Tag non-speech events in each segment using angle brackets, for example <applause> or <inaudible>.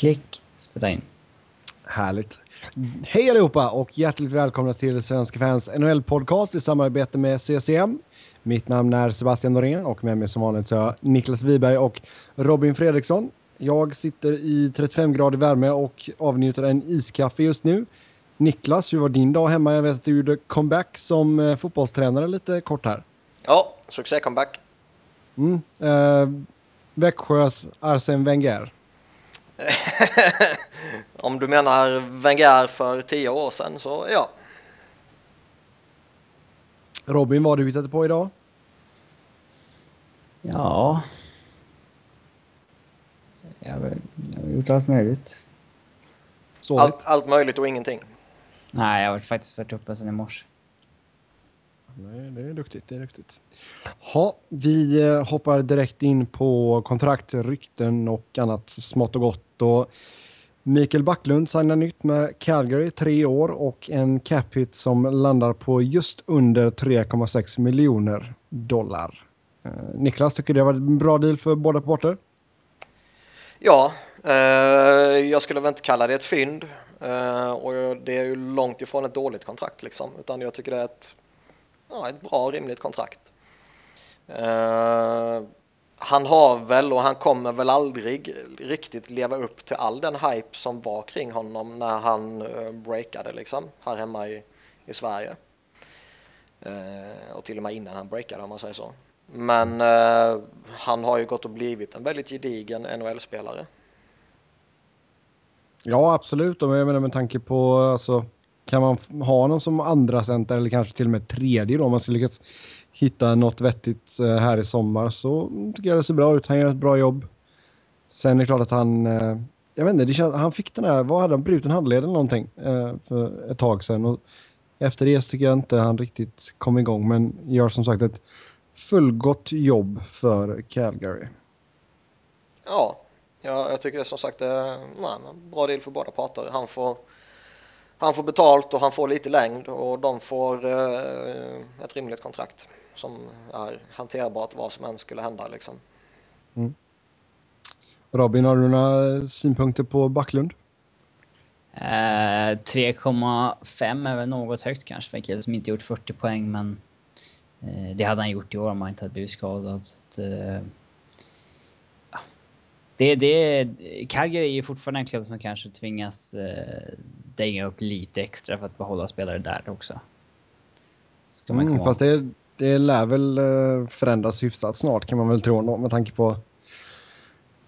Klick, spela in. Härligt. Hej allihopa och hjärtligt välkomna till Svenska fans NHL-podcast i samarbete med CCM. Mitt namn är Sebastian Norén och med mig som vanligt så är Niklas Wiberg och Robin Fredriksson. Jag sitter i 35 grader värme och avnjuter en iskaffe just nu. Niklas, hur var din dag hemma? Jag vet att du gjorde comeback som eh, fotbollstränare lite kort här. Ja, succé-comeback. Mm. Eh, Växjös Arsene Wenger. <laughs> Om du menar Wenger för tio år sedan så ja. Robin, vad har du hittat på idag? Ja... Jag har, jag har gjort allt möjligt. Sovit? Allt, allt möjligt och ingenting. Nej, jag har faktiskt varit uppe sedan i morse. Nej, det är duktigt. Det är duktigt. Ha, vi eh, hoppar direkt in på kontrakt, rykten och annat smått och gott. Och Mikael Backlund signar nytt med Calgary, tre år och en cap hit som landar på just under 3,6 miljoner dollar. Eh, Niklas, tycker det var en bra deal för båda parter? Ja, eh, jag skulle väl inte kalla det ett fynd. Eh, och det är ju långt ifrån ett dåligt kontrakt liksom. Utan jag tycker det är ett, ja, ett bra rimligt kontrakt. Eh, han har väl och han kommer väl aldrig riktigt leva upp till all den hype som var kring honom när han eh, breakade liksom här hemma i, i Sverige. Eh, och till och med innan han breakade om man säger så. Men eh, han har ju gått och blivit en väldigt gedigen NHL-spelare. Ja, absolut. Och jag menar med tanke på, alltså, kan man ha någon som andra center eller kanske till och med tredje då, om man skulle lyckas hitta något vettigt eh, här i sommar så tycker jag det ser bra ut. Han gör ett bra jobb. Sen är det klart att han, eh, jag vet inte, det känns, han fick den här, vad hade han, bruten handled eller någonting eh, för ett tag sedan. Och efter det så tycker jag inte han riktigt kom igång, men gör som sagt ett fullgott jobb för Calgary. Ja, jag, jag tycker som sagt det är en bra deal för båda parter. Han får, han får betalt och han får lite längd och de får eh, ett rimligt kontrakt som är hanterbart vad som än skulle hända. Liksom. Robin, har du några synpunkter på Backlund? Eh, 3,5 är väl något högt kanske för en kille som inte gjort 40 poäng men eh, det hade han gjort i år om han inte hade blivit skadad. Så att, eh, det, det, Calgary är ju fortfarande en klubb som kanske tvingas eh, dänga upp lite extra för att behålla spelare där också. Ska man Mm, fast det, det lär väl eh, förändras hyfsat snart kan man väl tro ändå, med tanke på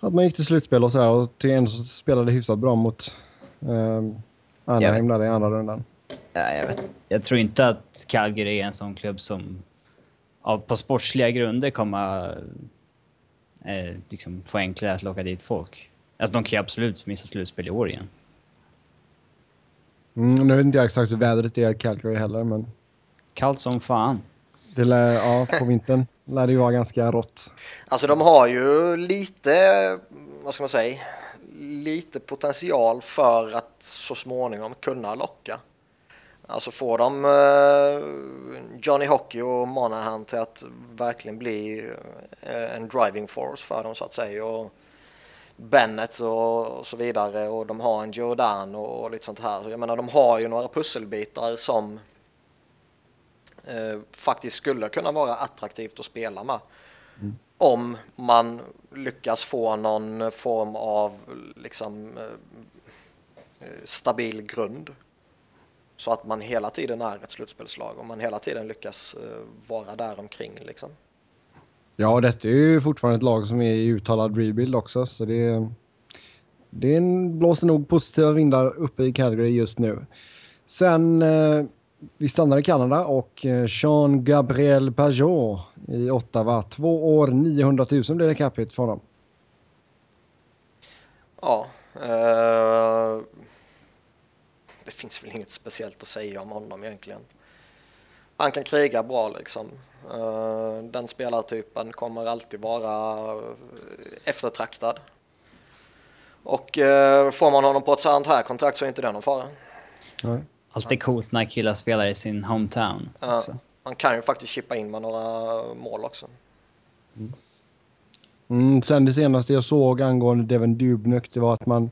att man gick till slutspel och så här och till en så spelade hyfsat bra mot eh, Anaheim där i andra rundan. Ja, jag, vet. jag tror inte att Calgary är en sån klubb som av, på sportsliga grunder kommer eh, liksom få enklare att locka dit folk. Alltså de kan ju absolut missa slutspel i år igen. Mm, nu vet inte jag exakt hur vädret är i Calgary heller, men Kallt som fan det lär, ja, på vintern lär det ju vara ganska rått. Alltså de har ju lite, vad ska man säga, lite potential för att så småningom kunna locka. Alltså får de eh, Johnny Hockey och Monahan till att verkligen bli eh, en driving force för dem så att säga. Och Bennett och, så vidare och de har en Jordan och lite sånt här. Jag menar de har ju några pusselbitar som eh, faktiskt skulle kunna vara attraktivt att spela med. Om man lyckas få någon form av liksom eh, eh, stabil grund. Så att man hela tiden är ett slutspelslag och man hela tiden lyckas eh, vara där omkring liksom. Ja, detta är ju fortfarande ett lag som är i uttalad rebuild också, så det, det blåser nog positiva vindar uppe i Calgary just nu. Sen, eh, vi stannar i Kanada och eh, Jean-Gabriel Pajot i Ottawa. Två år, 900 000 blir det cap för honom. Ja, eh, det finns väl inget speciellt att säga om honom egentligen. Han kan kriga bra liksom. Eh, den spelartypen kommer alltid vara eh, eftertraktad. Och eh, får man honom på ett sånt här kontrakt så är inte det någon fara. Nej. Alltid coolt när killar spelar i sin hometown. Ja, man kan ju faktiskt chippa in med några mål också. Mm, sen det senaste jag såg angående Devin Dubnyk, det var att man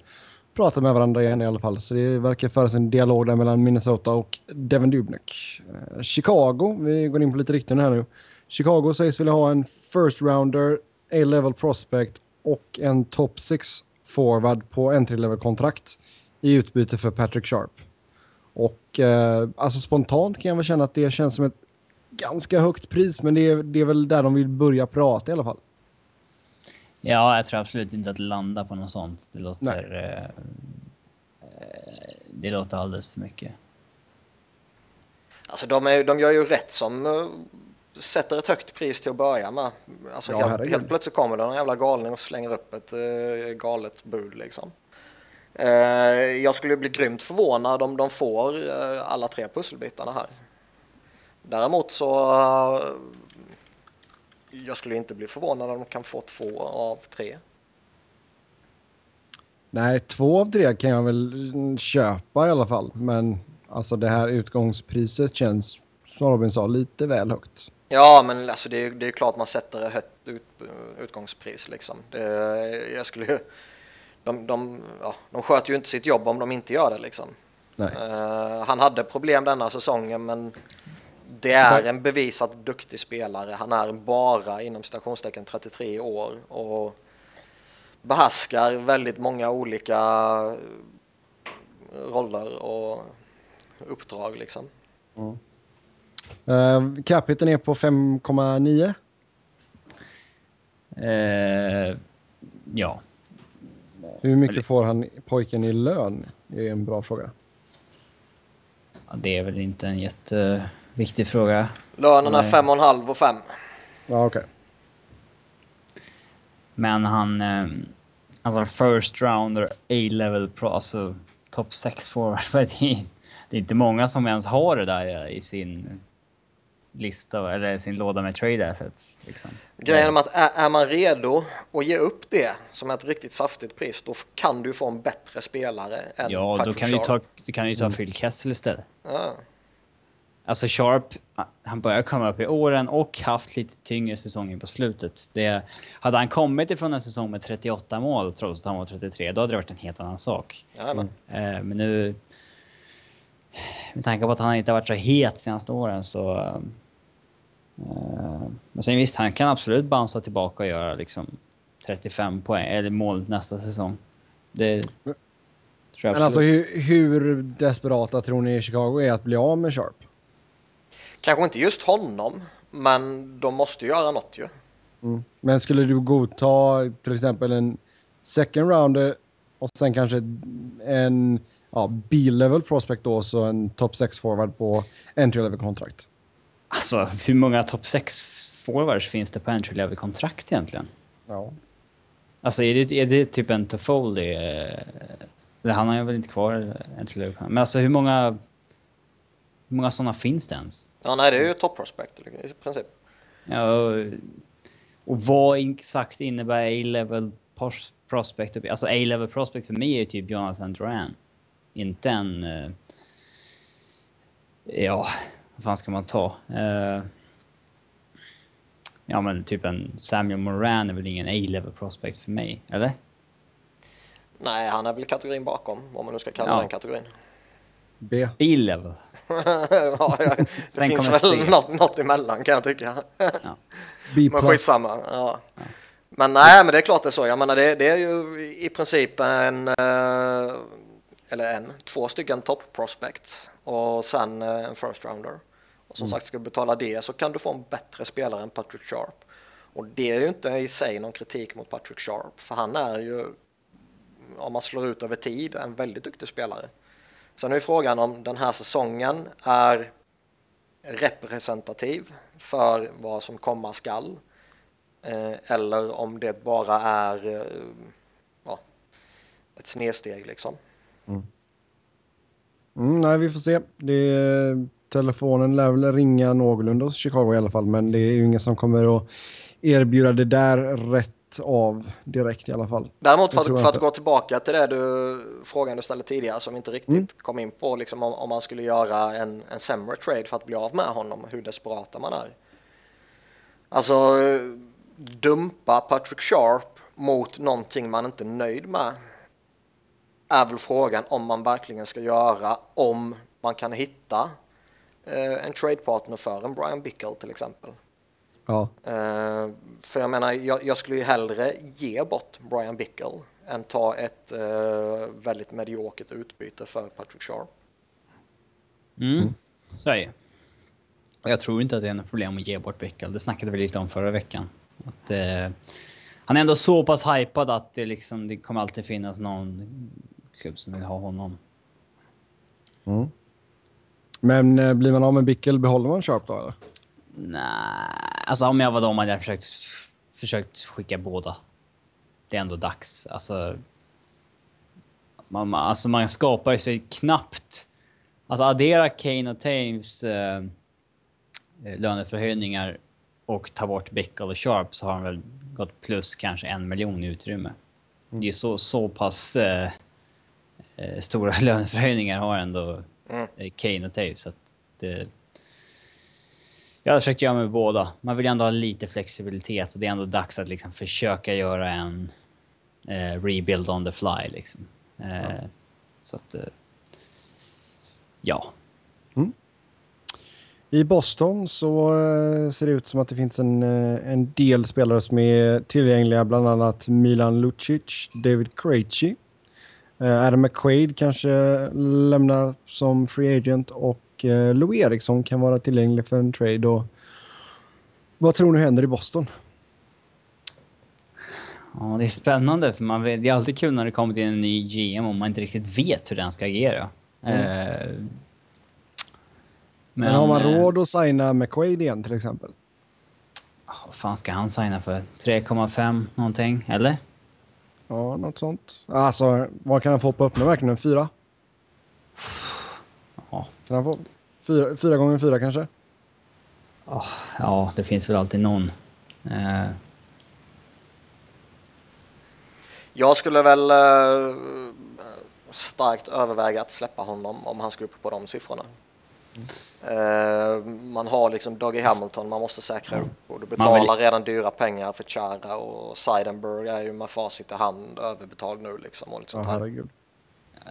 pratar med varandra igen i alla fall. Så det verkar föras en dialog där mellan Minnesota och Devin Dubnyk. Eh, Chicago, vi går in på lite riktigt här nu. Chicago sägs vilja ha en first rounder, A-level prospect och en top 6 forward på entry-level-kontrakt i utbyte för Patrick Sharp. Och eh, alltså spontant kan jag väl känna att det känns som ett ganska högt pris, men det är, det är väl där de vill börja prata i alla fall. Ja, jag tror absolut inte att landa på något sånt. Det låter... Eh, eh, det låter alldeles för mycket. Alltså de, är, de gör ju rätt som uh, sätter ett högt pris till att börja med. Alltså Ja, helt, helt plötsligt kommer det en jävla galning och slänger upp ett uh, galet bud liksom. Eh, jag skulle bli grymt förvånad om de får uh, alla tre pusselbitarna här. Däremot så uh, jag skulle inte bli förvånad om de kan få två av tre. Nej, två av tre kan jag väl mm, köpa i alla fall. Men alltså det här utgångspriset känns, som Robin sa, lite väl högt. Ja, men alltså det, är, är klart man sätter ett högt ut, utgångspris liksom. Det, jag skulle ju- de, de, ja, de sköter ju inte sitt jobb om de inte gör det liksom. Nej. Eh, han hade problem denna säsongen, men det är en bevisat duktig spelare. Han är bara inom citationstecken 33 år och behärskar väldigt många olika roller och uppdrag liksom. Uh, Capiten är på 5,9. Eh, ja. Hur mycket får han pojken i lön? Det är en bra fråga. Ja, Det är väl inte en jätteviktig fråga. Lönen är fem och en halv och fem. Ja, okej. Men han... Eh, alltså first rounder, A-level pro, alltså top 6 forward. Det <laughs> är, det är inte många som ens har det där i sin lista eller sin låda med trade assets. Liksom. Grejen med att är, är man redo att ge upp det som ett riktigt saftigt pris, då kan du få en bättre spelare än Ja, då kan du ta, du kan ju ta Phil Kessel istället. Ja. Alltså Sharp, han börjar komma upp i åren och haft lite tyngre säsonger på slutet. Det, hade han kommit ifrån en säsong med 38 mål trots att han var 33, då hade det varit en helt annan sak. Jajamän. Eh, men nu... Med tanke på att han inte har varit så het senaste åren så... Eh, men sen visst, han kan absolut bouncea tillbaka och göra liksom 35 poäng, eller mål nästa säsong. Det tror jag Men alltså hur, hur desperata tror ni Chicago är att bli av med Sharp? Kanske inte just honom, men de måste ju göra något ju. Mm. Men skulle du godta till exempel en second rounder och sen kanske en ja, B-level prospect då, så en top 6 forward på entry level kontrakt? Alltså, hur många top 6 forwards finns det på entry level kontrakt egentligen? Ja. Alltså är det, är det typ en Toffoli? Eh, eller han har ju väl inte kvar entry level Men alltså hur många... Hur många sådana finns det ens? Ja, nej, det är ju top prospect i princip. Ja, och, och vad exakt innebär A-level pros- prospect? Alltså A-level prospect för mig är ju typ Jonathan Duran. Inte en... eh, ja, vad fan ska man ta? Eh, ja men typ en Samuel Moran är väl ingen A-level prospect för mig, eller? Nej, han är väl kategorin bakom, om man nu ska kalla Ja. den kategorin. B. B-level? <laughs> ja, ja, det <laughs> Sen finns kommer väl C. något, något emellan kan jag tycka. B <laughs> Men skitsamma. Ja. Men nej, men det är klart det är så. Jag menar, det, det är ju i princip en, eh, eller en, två stycken top prospects och sen eh, en first rounder. Och som sagt, ska du betala det så kan du få en bättre spelare än Patrick Sharp. Och det är ju inte i sig någon kritik mot Patrick Sharp, för han är ju, om man slår ut över tid, en väldigt duktig spelare. Sen är ju frågan om den här säsongen är representativ för vad som komma skall. Eh, eller om det bara är eh, ja, ett snedsteg liksom. Mm, nej, vi får se. Det, telefonen lär väl ringa någorlunda hos Chicago i alla fall, men det är ju ingen som kommer att erbjuda det där rätt av direkt i alla fall. Däremot för, för att gå tillbaka till det du, frågan du ställde tidigare som vi inte riktigt Mm. kom in på, liksom om, om man skulle göra en, en sämre trade för att bli av med honom, hur desperata man är. Alltså, dumpa Patrick Sharp mot någonting man inte är nöjd med är väl frågan om man verkligen ska göra om man kan hitta eh, en tradepartner för en Brian Bickle till exempel. Ja. Eh, för jag menar, jag, jag, skulle ju hellre ge bort Brian Bickle än ta ett eh, väldigt mediokert utbyte för Patrick Sharp. Mm, mm. så är det jag tror inte att det är något problem att ge bort Bickle. Det snackade vi lite om förra veckan. Att, eh, han är ändå så pass hypad att det, liksom, det kommer alltid finnas någon klubb som vill ha honom. Mm. Men eh, blir man av med Bickel, behåller man Sharp då eller? Nej, alltså om jag var dem hade jag försökt, försökt skicka båda. Det är ändå dags. Alltså, man, alltså man skapar sig knappt... Alltså addera Kane och Tames eh, löneförhöjningar och ta bort Bickel och Sharp så har han väl gått plus kanske en miljon i utrymme. Mm. Det är så, så pass eh, eh, stora <laughs> löneförhöjningar har ändå mm. Eh, Kane och Taves. Så att det, jag har försökt göra med båda. Man vill ändå ha lite flexibilitet och det är ändå dags att liksom försöka göra en eh, rebuild on the fly. Liksom. Eh, ja. Så att... Eh, ja. Mm. I Boston så eh, ser det ut som att det finns en, eh, en del spelare som är tillgängliga, bland annat Milan Lucic, David Krejci. Eh, Adam McQuaid kanske lämnar som free agent och Lou Eriksson kan vara tillgänglig för en trade. Och vad tror ni händer i Boston? Ja, det är spännande för man vet, det är alltid kul när det kommer till en ny GM om man inte riktigt vet hur den ska agera. Mm. Men, Men har man eh, råd att signa McQuaid igen till exempel? Vad fan ska han signa för? 3,5 någonting, eller? Ja, något sånt. Alltså, vad kan han få på öppna marknaden? Fyra? Ja. Kan han få fyra, fyra gånger fyra kanske? Oh, ja, det finns väl alltid någon. Uh... Jag skulle väl uh, starkt överväga att släppa honom om han ska upp på de siffrorna. Uh, man har liksom Dougie Hamilton man måste säkra upp och du betalar vill... redan dyra pengar för Chara och Seidenberg är ju med facit i hand överbetald nu liksom. Och liksom oh,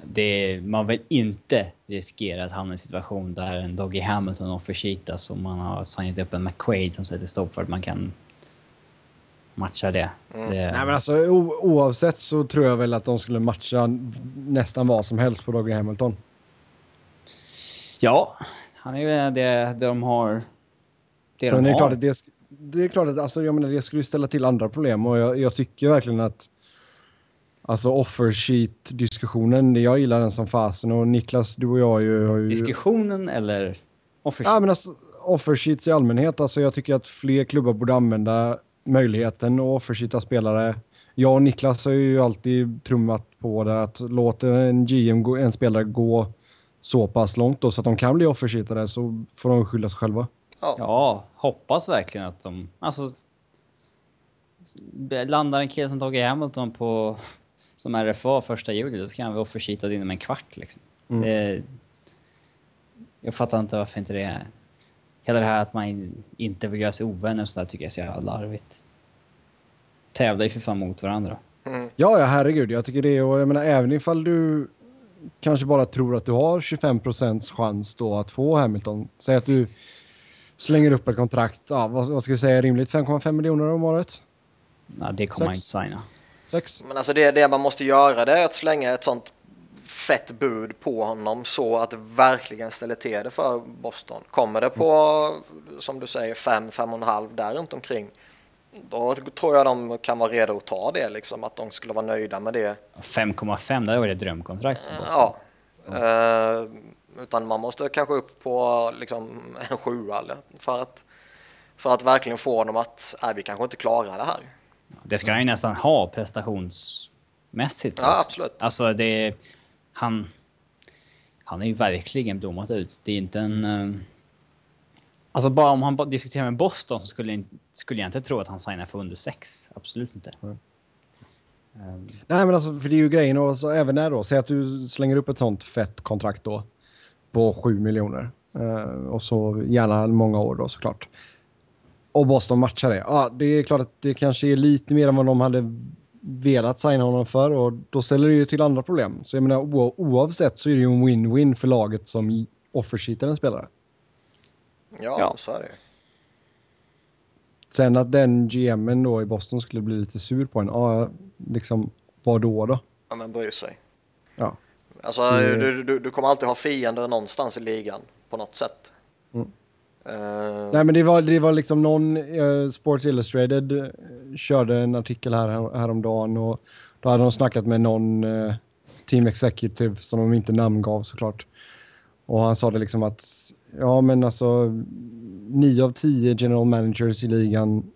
det, man vill inte riskera att hamna i en situation där en Dougie Hamilton offersheetas och man har signat upp en McQuaid som sätter stopp för att man kan matcha det. Mm. det... Nej men alltså oavsett så tror jag väl att de skulle matcha nästan vad som helst på Dougie Hamilton. Ja, han är ju det, de har. Det Sen de är det, klart att det, det är klart att alltså, jag menar, det skulle ställa till andra problem och jag, jag tycker verkligen att Alltså offer sheet diskussionen jag gillar den som fasen och Niklas, du och jag ju, har ju... Diskussionen eller offer sheet? Ja, men alltså offer sheets i allmänhet. Alltså jag tycker att fler klubbar borde använda möjligheten att offersheeta spelare. Jag och Niklas har ju alltid trummat på det att låta en GM, en spelare gå så pass långt då så att de kan bli offersheetade så får de skylla sig själva. Ja. ja, hoppas verkligen att de... Alltså... Landar en kille som Tage Hamilton på... Som RFA första juli, då ska han vara offersheetad inom en kvart liksom. Mm. Det, jag fattar inte varför inte det är... Hela det här att man inte vill göra sig ovänner och sådär tycker jag är så jävla larvigt. Tävlar ju för fan mot varandra. Mm. Ja, ja, herregud. Jag tycker det. Och jag menar, även ifall du kanske bara tror att du har 25 procents chans då att få Hamilton. Säg att du slänger upp ett kontrakt, ja, vad, vad ska vi säga, rimligt 5,5 miljoner om året? Nej, det kommer man inte signa. Sex? Men alltså det, det man måste göra det är att slänga ett sånt fett bud på honom så att det verkligen ställer till det för Boston. Kommer det på, som du säger, 5-5,5 där runt omkring då tror jag de kan vara redo att ta det, liksom, att de skulle vara nöjda med det. 5,5, det var ett drömkontrakt. Ja. Uh, utan man måste kanske upp på liksom, en sjua för att, för att verkligen få dem att nej, vi kanske inte klarar det här. Det ska han ju nästan ha prestationsmässigt. Ja, absolut. Alltså det... Han... Han är ju verkligen blommat ut. Det är inte en... Alltså bara om han diskuterar med Boston så skulle, skulle jag inte tro att han signar för under sex. Absolut inte. Mm. Um. Nej men alltså för det är ju grejen och så även där då. Säg att du slänger upp ett sånt fett kontrakt då. På 7 miljoner. Uh, och så gärna många år då såklart. och Boston matchar det. Ja, det är klart att det kanske är lite mer än vad de hade velat signa honom för och då ställer det ju till andra problem. Så jag menar oavsett så är det ju en win-win för laget som offersheetar en spelare. Ja, Ja. så är det. Sen att den GMen då i Boston skulle bli lite sur på en, ja, liksom vad då då? Ja, men bryr sig. Ja. Alltså, Det- du, du, du kommer alltid ha fiender någonstans i ligan på något sätt. Mm. Eh, Nej men det var, det var liksom någon, eh, Sports Illustrated eh, körde en artikel här, häromdagen och då hade de snackat med någon team executive som de inte namngav såklart. Och han sa det liksom att, ja men alltså, nio av tio general managers i ligan,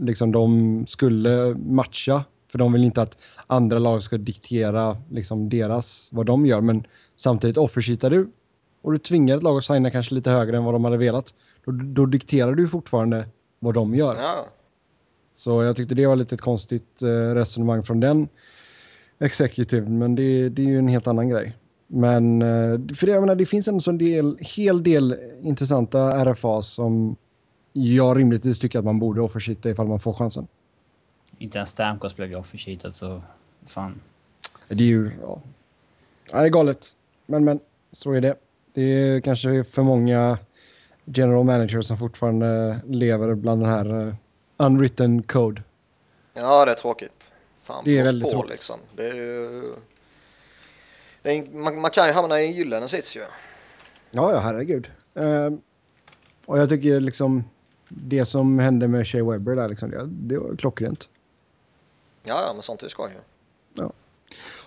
liksom de skulle matcha. För de vill inte att andra lag ska diktera liksom deras, vad de gör. Men samtidigt offersheetar du och du tvingar ett lag att signa kanske lite högre än vad de hade velat. Då, då dikterar du fortfarande vad de gör. ja. Så jag tyckte det var lite ett konstigt eh, resonemang från den executive, men det, det är ju en helt annan grej. Men eh, för det, jag menar, det finns en sån del, hel del intressanta RFA som jag rimligtvis tycker att man borde offershitta ifall man får chansen. Inte ens Stamkos blev ju offersheetad så... Fan. Det är ju, ja. ja. Det är galet. Men, men, så är det. Det är kanske för många general managers som fortfarande lever bland den här eh, unwritten code. ja, det är tråkigt. Fan, Det är väldigt på, tråkigt. Liksom. Det är ju... är, man, man kan ju hamna i en gyllene sits ju. Ja, ja, herregud. Eh, och jag tycker liksom det som hände med Shea Webber där, liksom, det, det var klockrent. Ja, ja, men sånt är skoj ju.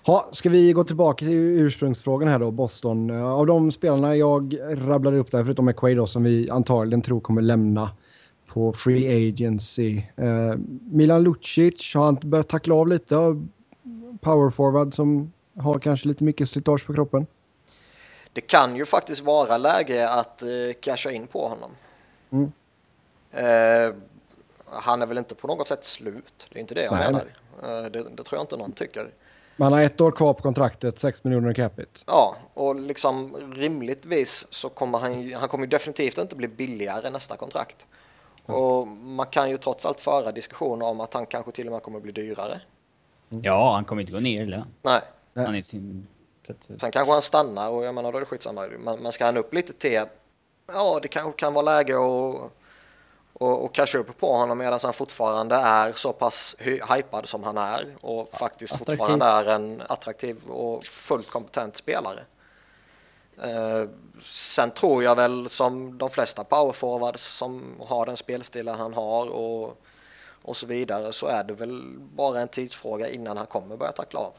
Ha, ska vi gå tillbaka till ursprungsfrågan här då, Boston. Eh, Av de spelarna jag rabblade upp där, förutom McQuaid då, som vi antagligen tror kommer lämna på Free Agency. Eh, Milan Lucic, har han börjat tackla av lite power forward som har kanske lite mycket slitage på kroppen? Det kan ju faktiskt vara läge att eh, casha in på honom. Mm. Eh, han är väl inte på något sätt slut. Det är inte det jag Nej, menar. Eh, det, det tror jag inte någon tycker. Man har ett år kvar på kontraktet, 6 miljoner capita. Ja, och liksom rimligtvis så kommer han ju, han kommer ju definitivt inte bli billigare nästa kontrakt. Och man kan ju trots allt föra diskussioner om att han kanske till och med kommer bli dyrare. Ja, han kommer inte gå ner i lön. Nej, Nej. Han är sin... sen kanske han stannar och jag menar då är det skitsamma. Men, men ska han upp lite till, ja det kanske kan vara läge att och, och casha upp på honom medan han fortfarande är så pass hy- hypad som han är och faktiskt attraktiv. fortfarande är en attraktiv och fullt kompetent spelare. Eh, sen tror jag väl som de flesta powerforwards som har den spelstilen han har och, och så vidare så är det väl bara en tidsfråga innan han kommer börja tackla av.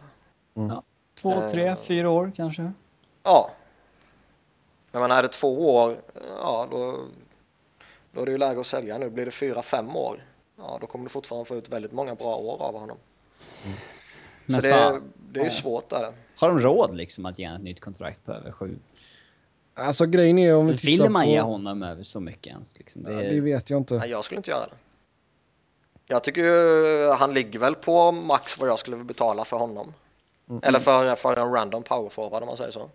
Ja. Två, Eh. tre, fyra år kanske. Ja. Jag menar är det två år, ja då, då är det ju läge att sälja nu. Blir det fyra, fem år, ja då kommer du fortfarande få ut väldigt många bra år av honom. Men så det, så- är- det är ju ja. svårt där. Har de råd liksom att ge ett nytt kontrakt på över sju? Alltså grejen är om vi tittar Vill man på... ge honom över så mycket ens? Liksom? Det, Ja, det vet jag inte. Nej, jag skulle inte göra det. Jag tycker ju han ligger väl på max vad jag skulle betala för honom. Eller för, för en random powerforward om man säger så.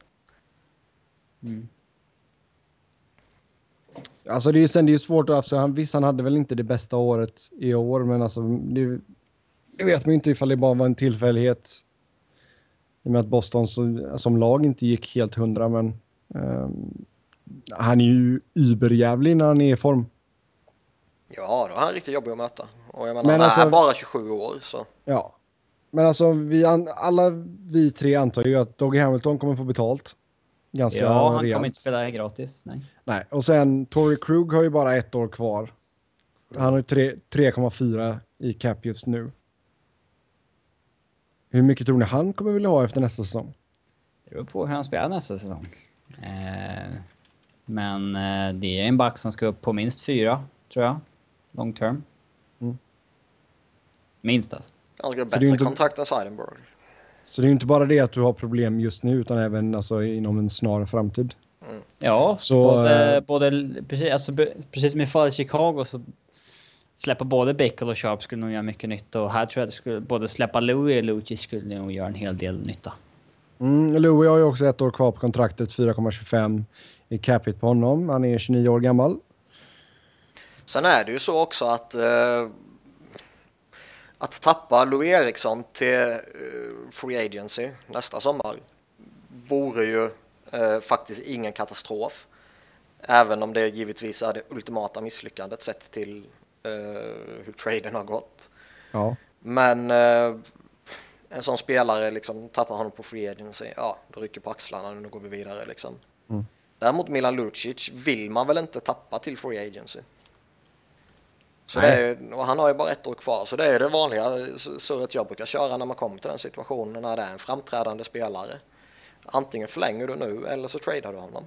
Mm. Alltså det är sen det är svårt att... Alltså, han, visst, han hade väl inte det bästa året i år, men alltså... Det, det vet man ju inte ifall det bara var en tillfällighet. I och med att Boston så, som lag inte gick helt hundra, men... ehm, han är ju überjävlig när han är i form. Ja, då är han riktigt jobbig att möta. Och jag menar, Men han alltså- är bara 27 år så. Ja. Men alltså, vi an, alla vi tre antar ju att Doggy Hamilton kommer få betalt. Ganska ja, han rejält. kommer inte spela gratis. Nej. Nej, och sen Tory Krug har ju bara ett år kvar. Han har ju tre- 3,4 i cap just nu. Hur mycket tror ni han kommer vilja ha efter nästa säsong? Det beror på hur han spelar nästa säsong. Eh, men eh, det är en back som ska upp på minst fyra, tror jag. Long term. Mm. Minst alltså. Han ska ha Så det är bättre inte- än Seidenberg. Så det är ju inte bara det att du har problem just nu utan även alltså, inom en snar framtid. Ja, Så, både, eh, både, precis, alltså, precis som i fallet Chicago så släppa både Bickel och Sharp skulle nog göra mycket nytta och här tror jag att skulle, både släppa Louis och Lucic skulle nog göra en hel del nytta. Mm, Louis har ju också ett år kvar på kontraktet, 4,25 i cap hit på honom. Han är 29 år gammal. Sen är det ju så också att eh, att tappa Louis Eriksson till eh, Free Agency nästa sommar vore ju eh, faktiskt ingen katastrof. Även om det givetvis är det ultimata misslyckandet sett till eh, hur traden har gått. Ja. Men eh, en sån spelare liksom tappar honom på free agency, ja då rycker på axlarna nu går vi vidare liksom. Mm. Däremot Milan Lucic vill man väl inte tappa till free agency. Så är, och han har ju bara ett år kvar så det är det vanliga surret jag brukar köra när man kommer till den situationen när det är en framträdande spelare. Antingen förlänger du nu eller så tradar du honom.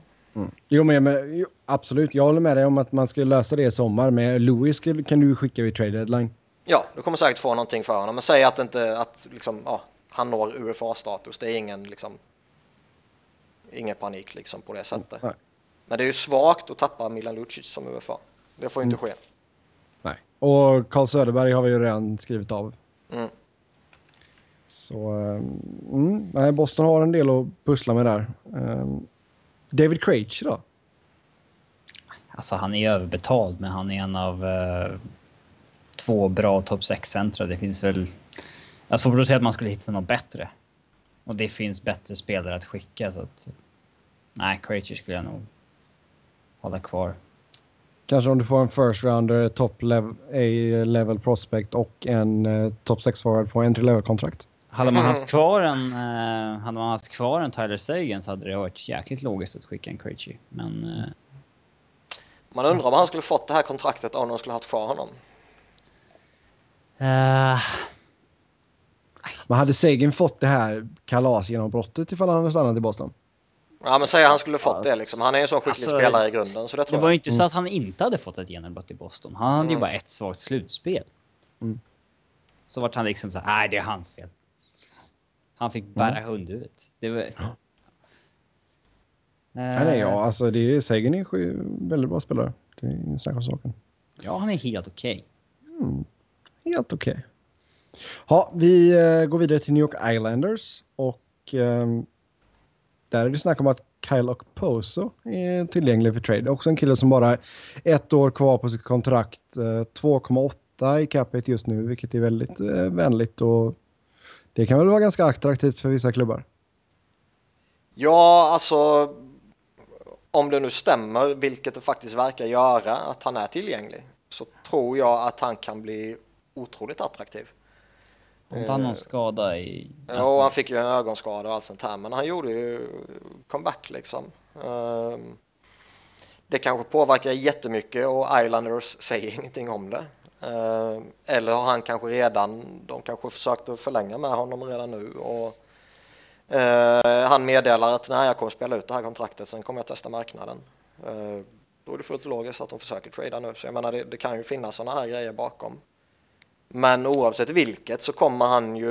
Jo, men, men absolut. Jag håller med dig om att man ska lösa det i sommar. Men Louis kan du skicka vid trade deadline. Ja, du kommer säkert få någonting för honom. Men säg att inte att liksom, ja, han når UFA-status. Det är ingen liksom. Ingen panik liksom på det sättet. Nej. Men det är ju svagt att tappa Milan Lucic som UFA. Det får ju inte ske. Och Carl Söderberg har vi ju redan skrivit av. Mm. Så ehm, mm, nej, Boston har en del att pussla med där. Ehm, David Krejci då? Alltså han är överbetald, men han är en av eh, två bra topp 6-centra. Det finns väl... Jag har svårt att säga att man skulle hitta något bättre. Och det finns bättre spelare att skicka, så att... Nej, Krejci skulle jag nog hålla kvar. Kanske om du får en first rounder, top level, A-level prospect och en uh, top 6 forward på entry level kontrakt. Hade man haft kvar en, eh, hade man haft kvar en Tyler Sagan så hade det varit jäkligt logiskt att skicka en Krejci. Men... eh, Man undrar om han skulle fått det här kontraktet om de skulle haft kvar honom. eh, Men hade Sagan fått det här kalasgenombrottet ifall han hade stannat i Boston? Ja, men säg att han skulle fått det liksom. Han är ju en sån skicklig Alltså, spelare i grunden så det Det tror var ju jag. inte så att han inte hade fått ett genombrott i Boston. Han hade ju Mm. bara ett svagt slutspel. Mm. Så vart han liksom så här, nej det är hans fel. Han fick bära hundhuvudet. Det var... Ja. Eh, Nej, ja, alltså det är, Sagan är en väldigt bra spelare. Det är ingen snack om saken. Ja, han är helt okej. Helt okej. Ja, vi eh, går vidare till New York Islanders och ehm, där är det snack om att Kyle Okposo är tillgänglig för trade. Också en kille som bara ett år kvar på sitt kontrakt. Eh, 2,8 i capita just nu, vilket är väldigt eh, vänligt och det kan väl vara ganska attraktivt för vissa klubbar. Ja, alltså om det nu stämmer, vilket det faktiskt verkar göra, att han är tillgänglig, så tror jag att han kan bli otroligt attraktiv. Har inte han någon skada i... Ja, och han fick ju en ögonskada och allt sånt här, men han gjorde ju comeback liksom. Ehm, Det kanske påverkar jättemycket och Islanders säger ingenting om det. Ehm, Eller har han kanske redan, de kanske försökte förlänga med honom redan nu och eh, han meddelar att nej, jag kommer spela ut det här kontraktet, sen kommer jag testa marknaden. Eh, Då är det fullt logiskt att de försöker trada nu, så jag menar det, det kan ju finnas sådana här grejer bakom. Men oavsett vilket så kommer han ju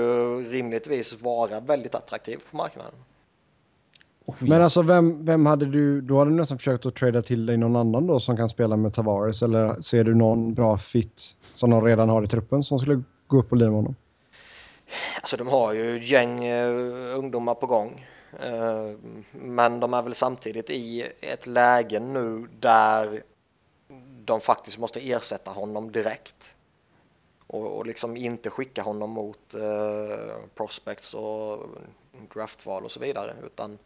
rimligtvis vara väldigt attraktiv på marknaden. Men alltså vem, vem hade du, då hade du nästan försökt att trada till dig någon annan då som kan spela med Tavares eller ser du någon bra fit som de redan har i truppen som skulle gå upp och lira med honom? Alltså de har ju ett gäng eh, ungdomar på gång. Eh, men de är väl samtidigt i ett läge nu där de faktiskt måste ersätta honom direkt. Och, och liksom inte skicka honom mot eh, prospects och draftval och så vidare. Utan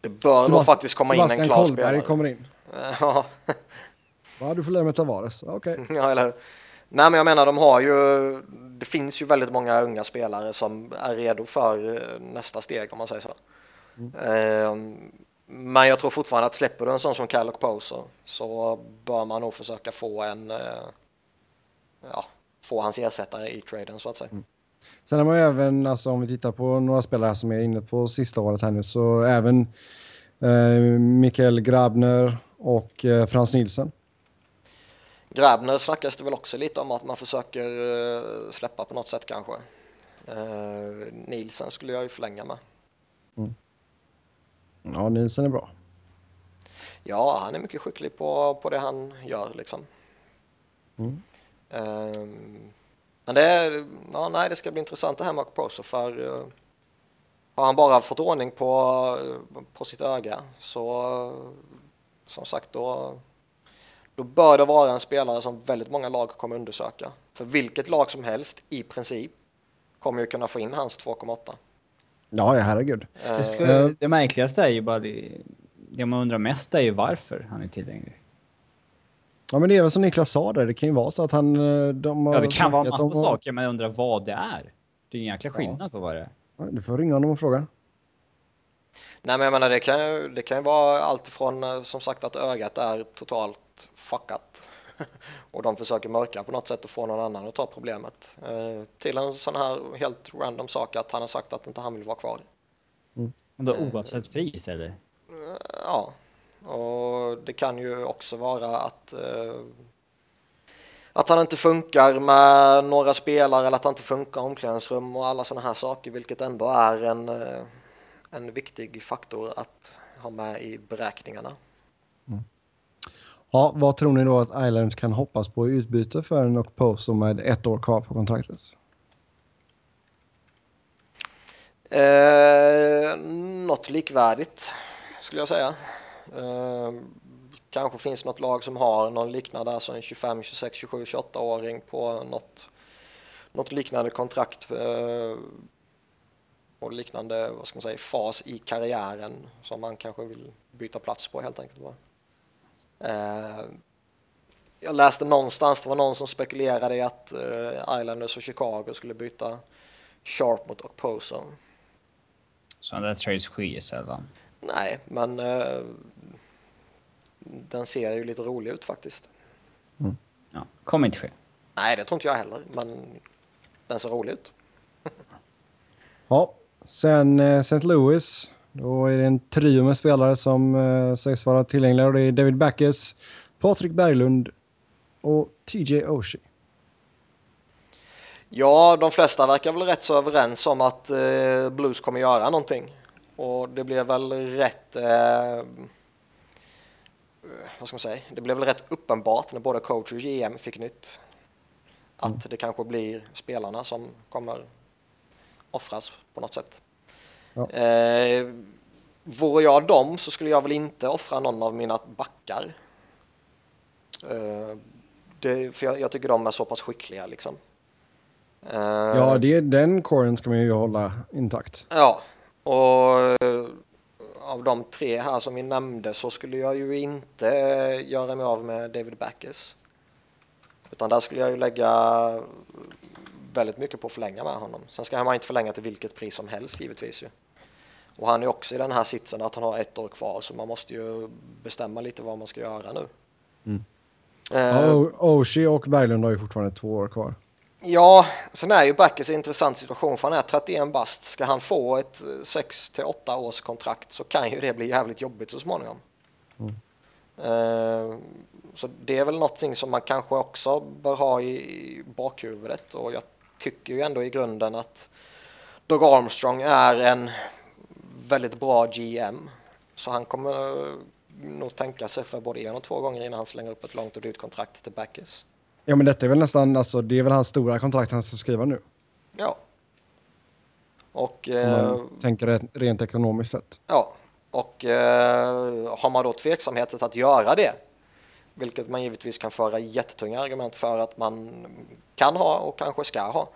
det bör nog Sebast- faktiskt komma in en Sebastian klar Kollberg spelare. kommer in. <laughs> Ja, Ja, du får lära med Tavares. Okej. <laughs> Ja, eller hur? Nej, men jag menar, de har ju. Det finns ju väldigt många unga spelare som är redo för eh, nästa steg om man säger så. Ehm, Men jag tror fortfarande att släpper du en sån som Kyle Poser så bör man nog försöka få en. eh, Ja, få hans ersättare i traden så att säga. Sen har man ju även, alltså om vi tittar på några spelare som är inne på sista året här nu, så även eh, Mikael Grabner och eh, Frans Nielsen. Grabner snackas det väl också lite om att man försöker eh, släppa på något sätt kanske. Eh, Nielsen skulle jag ju förlänga med. Ja, Nielsen är bra. Ja, han är mycket skicklig på, på det han gör liksom. Mm. Ehm, men det, är, ja, nej, det ska bli intressant det här med Proso för eh, har han bara fått ordning på, på sitt öga så som sagt då, då bör det vara en spelare som väldigt många lag kommer undersöka. För vilket lag som helst, i princip, kommer ju kunna få in hans 2,8. Ja, ja herregud. Det, Eh, skulle, det märkligaste är ju bara det, det man undrar mest är ju varför han är tillgänglig. Ja, men det är väl som Niklas sa där. Det kan ju vara så att han... eh, De har Ja, det kan vara snackat massa om- saker, men jag undrar vad det är. Det är en jäkla skillnad på vad det är. Ja, Du får ringa honom och fråga. Nej men jag menar det kan ju, det kan ju vara allt ifrån eh, som sagt att ögat är totalt fuckat <laughs> och de försöker mörka på något sätt och få någon annan att ta problemet. Eh, till en sån här helt random sak att han har sagt att inte han vill vara kvar. Och då oavsett pris eller? Ja, och det kan ju också vara att eh, att han inte funkar med några spelare eller att han inte funkar i omklädningsrum och alla sådana här saker vilket ändå är en, eh, en viktig faktor att ha med i beräkningarna. Ja, vad tror ni då att Islanders kan hoppas på i utbyte för en Okposo med ett år kvar på kontraktet? Eh, något likvärdigt skulle jag säga. Eh, kanske finns något lag som har någon liknande, alltså en 25, 26, 27, 28-åring på något, något liknande kontrakt eh, och liknande vad ska man säga, fas i karriären som man kanske vill byta plats på helt enkelt. Bara. Eh, jag läste någonstans, det var någon som spekulerade i att eh, Islanders och Chicago skulle byta Sharp mot Okposo. Sådana där trades sker sällan. Nej, men eh, den ser ju lite rolig ut faktiskt. Ja, kommer inte ske. Nej, det tror inte jag heller, men den ser rolig ut. Ja, sen eh, St. Louis. Då är det en trio med spelare som eh, sägs vara tillgängliga. Och det är David Backes, Patrik Berglund och TJ Oshie. Ja, de flesta verkar väl rätt så överens om att eh, Blues kommer göra någonting. Och det blev väl rätt... Eh, vad ska man säga? Det blev väl rätt uppenbart när både coach och GM fick nytt. Att det kanske blir spelarna som kommer offras på något sätt. Ja. Eh, vore jag dem så skulle jag väl inte offra någon av mina backar. Eh, det, för jag, jag tycker de är så pass skickliga liksom. Eh, Ja, det, den coren ska man ju hålla intakt. Ja, och eh, av de tre här som vi nämnde så skulle jag ju inte göra mig av med David Backes. Utan där skulle jag ju lägga väldigt mycket på att förlänga med honom. Sen ska man inte förlänga till vilket pris som helst givetvis ju. Och han är också i den här sitsen att han har ett år kvar så man måste ju bestämma lite vad man ska göra nu. Mm. Eh, Oshie och Berglund har ju fortfarande två år kvar. Ja, sen är ju Backes i en intressant situation för han är 31 bast. Ska han få ett 6 till 8 års kontrakt så kan ju det bli jävligt jobbigt så småningom. Eh, så det är väl någonting som man kanske också bör ha i, i bakhuvudet och jag tycker ju ändå i grunden att Doug Armstrong är en väldigt bra GM. Så han kommer eh, nog tänka sig för både en och två gånger innan han slänger upp ett långt och dyrt kontrakt till Backes. Ja, men detta är väl nästan, alltså det är väl hans stora kontrakt han ska skriva nu. Ja. Och, eh, tänker rent ekonomiskt sett. ja. och eh, har man då tveksamheter att göra det, vilket man givetvis kan föra jättetunga argument för att man kan ha och kanske ska ha,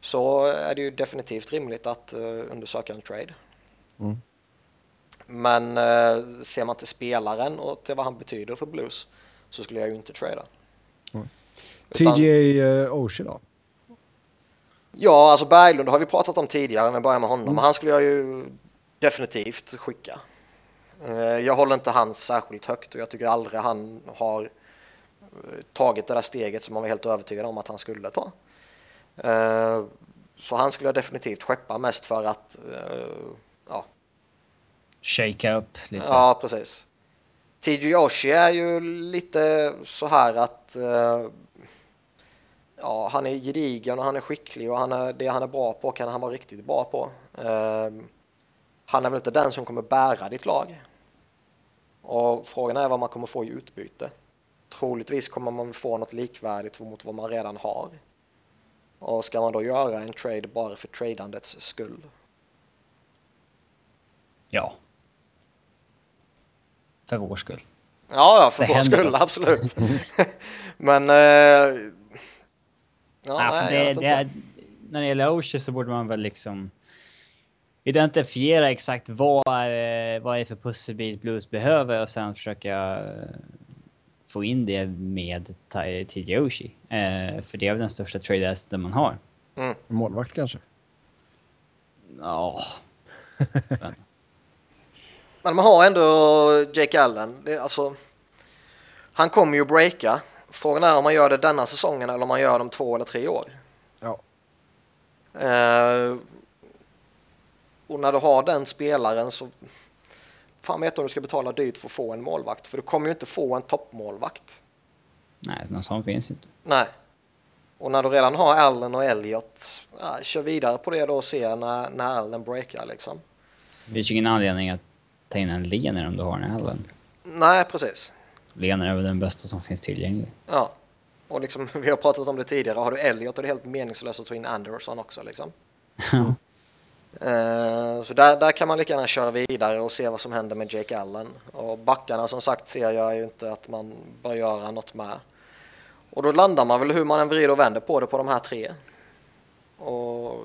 så är det ju definitivt rimligt att eh, undersöka en trade. Mm. Men eh, ser man till spelaren och till vad han betyder för Blues så skulle jag ju inte trada. TJ uh, Oshie då? Ja, alltså Berglund har vi pratat om tidigare, men börjar med honom. Han skulle jag ju definitivt skicka. Eh, Jag håller inte han särskilt högt och jag tycker aldrig han har eh, tagit det där steget som man var helt övertygad om att han skulle ta. Eh, Så han skulle jag definitivt skeppa mest för att, eh, ja, Shake up lite. Ja, precis. TJ Oshie är ju lite så här att eh, ja, han är gedigen och han är skicklig och han är, det han är bra på kan han vara riktigt bra på. Eh, han är väl inte den som kommer bära ditt lag. Och frågan är vad man kommer få i utbyte. Troligtvis kommer man få något likvärdigt mot vad man redan har. Och ska man då göra en trade bara för tradandets skull? Ja. För vår skull. Ja, ja för Det vår händer skull, absolut. <laughs> Men... Eh, ja, alltså nej, det, det när det gäller Oshie så borde man väl liksom identifiera exakt vad är, vad är för pusselbit Blues behöver och sen försöka eh, få in det med TJ Oshie. Eh, för det är väl den största trade asseten man har. Målvakt kanske? Ja. <laughs> Men man har ändå Jake Allen. Det, alltså, han kommer ju breaka. Frågan är om man gör det denna säsongen eller om man gör det om två eller tre år. Ja. Eh, och när du har den spelaren så fan vet du om du ska betala dyrt för att få en målvakt. För du kommer ju inte få en toppmålvakt. Nej, någon sån finns inte. Nej. Och när du redan har Allen och Elliot, ja, kör vidare på det då och se när, när Allen breakar liksom. Det finns ju ingen anledning att ta in en Lener om du har en Allen. Nej, precis. Lener är väl den bästa som finns tillgänglig. Ja. Och liksom, <laughs> vi har pratat om det tidigare, har du Elliot är det helt meningslöst att ta in Anderson också liksom. <laughs> Eh, så där, där kan man lika gärna köra vidare och se vad som händer med Jake Allen. Och backarna som sagt ser jag ju inte att man bör göra något med. Och då landar man väl hur man än vrider och vänder på det på de här tre. Och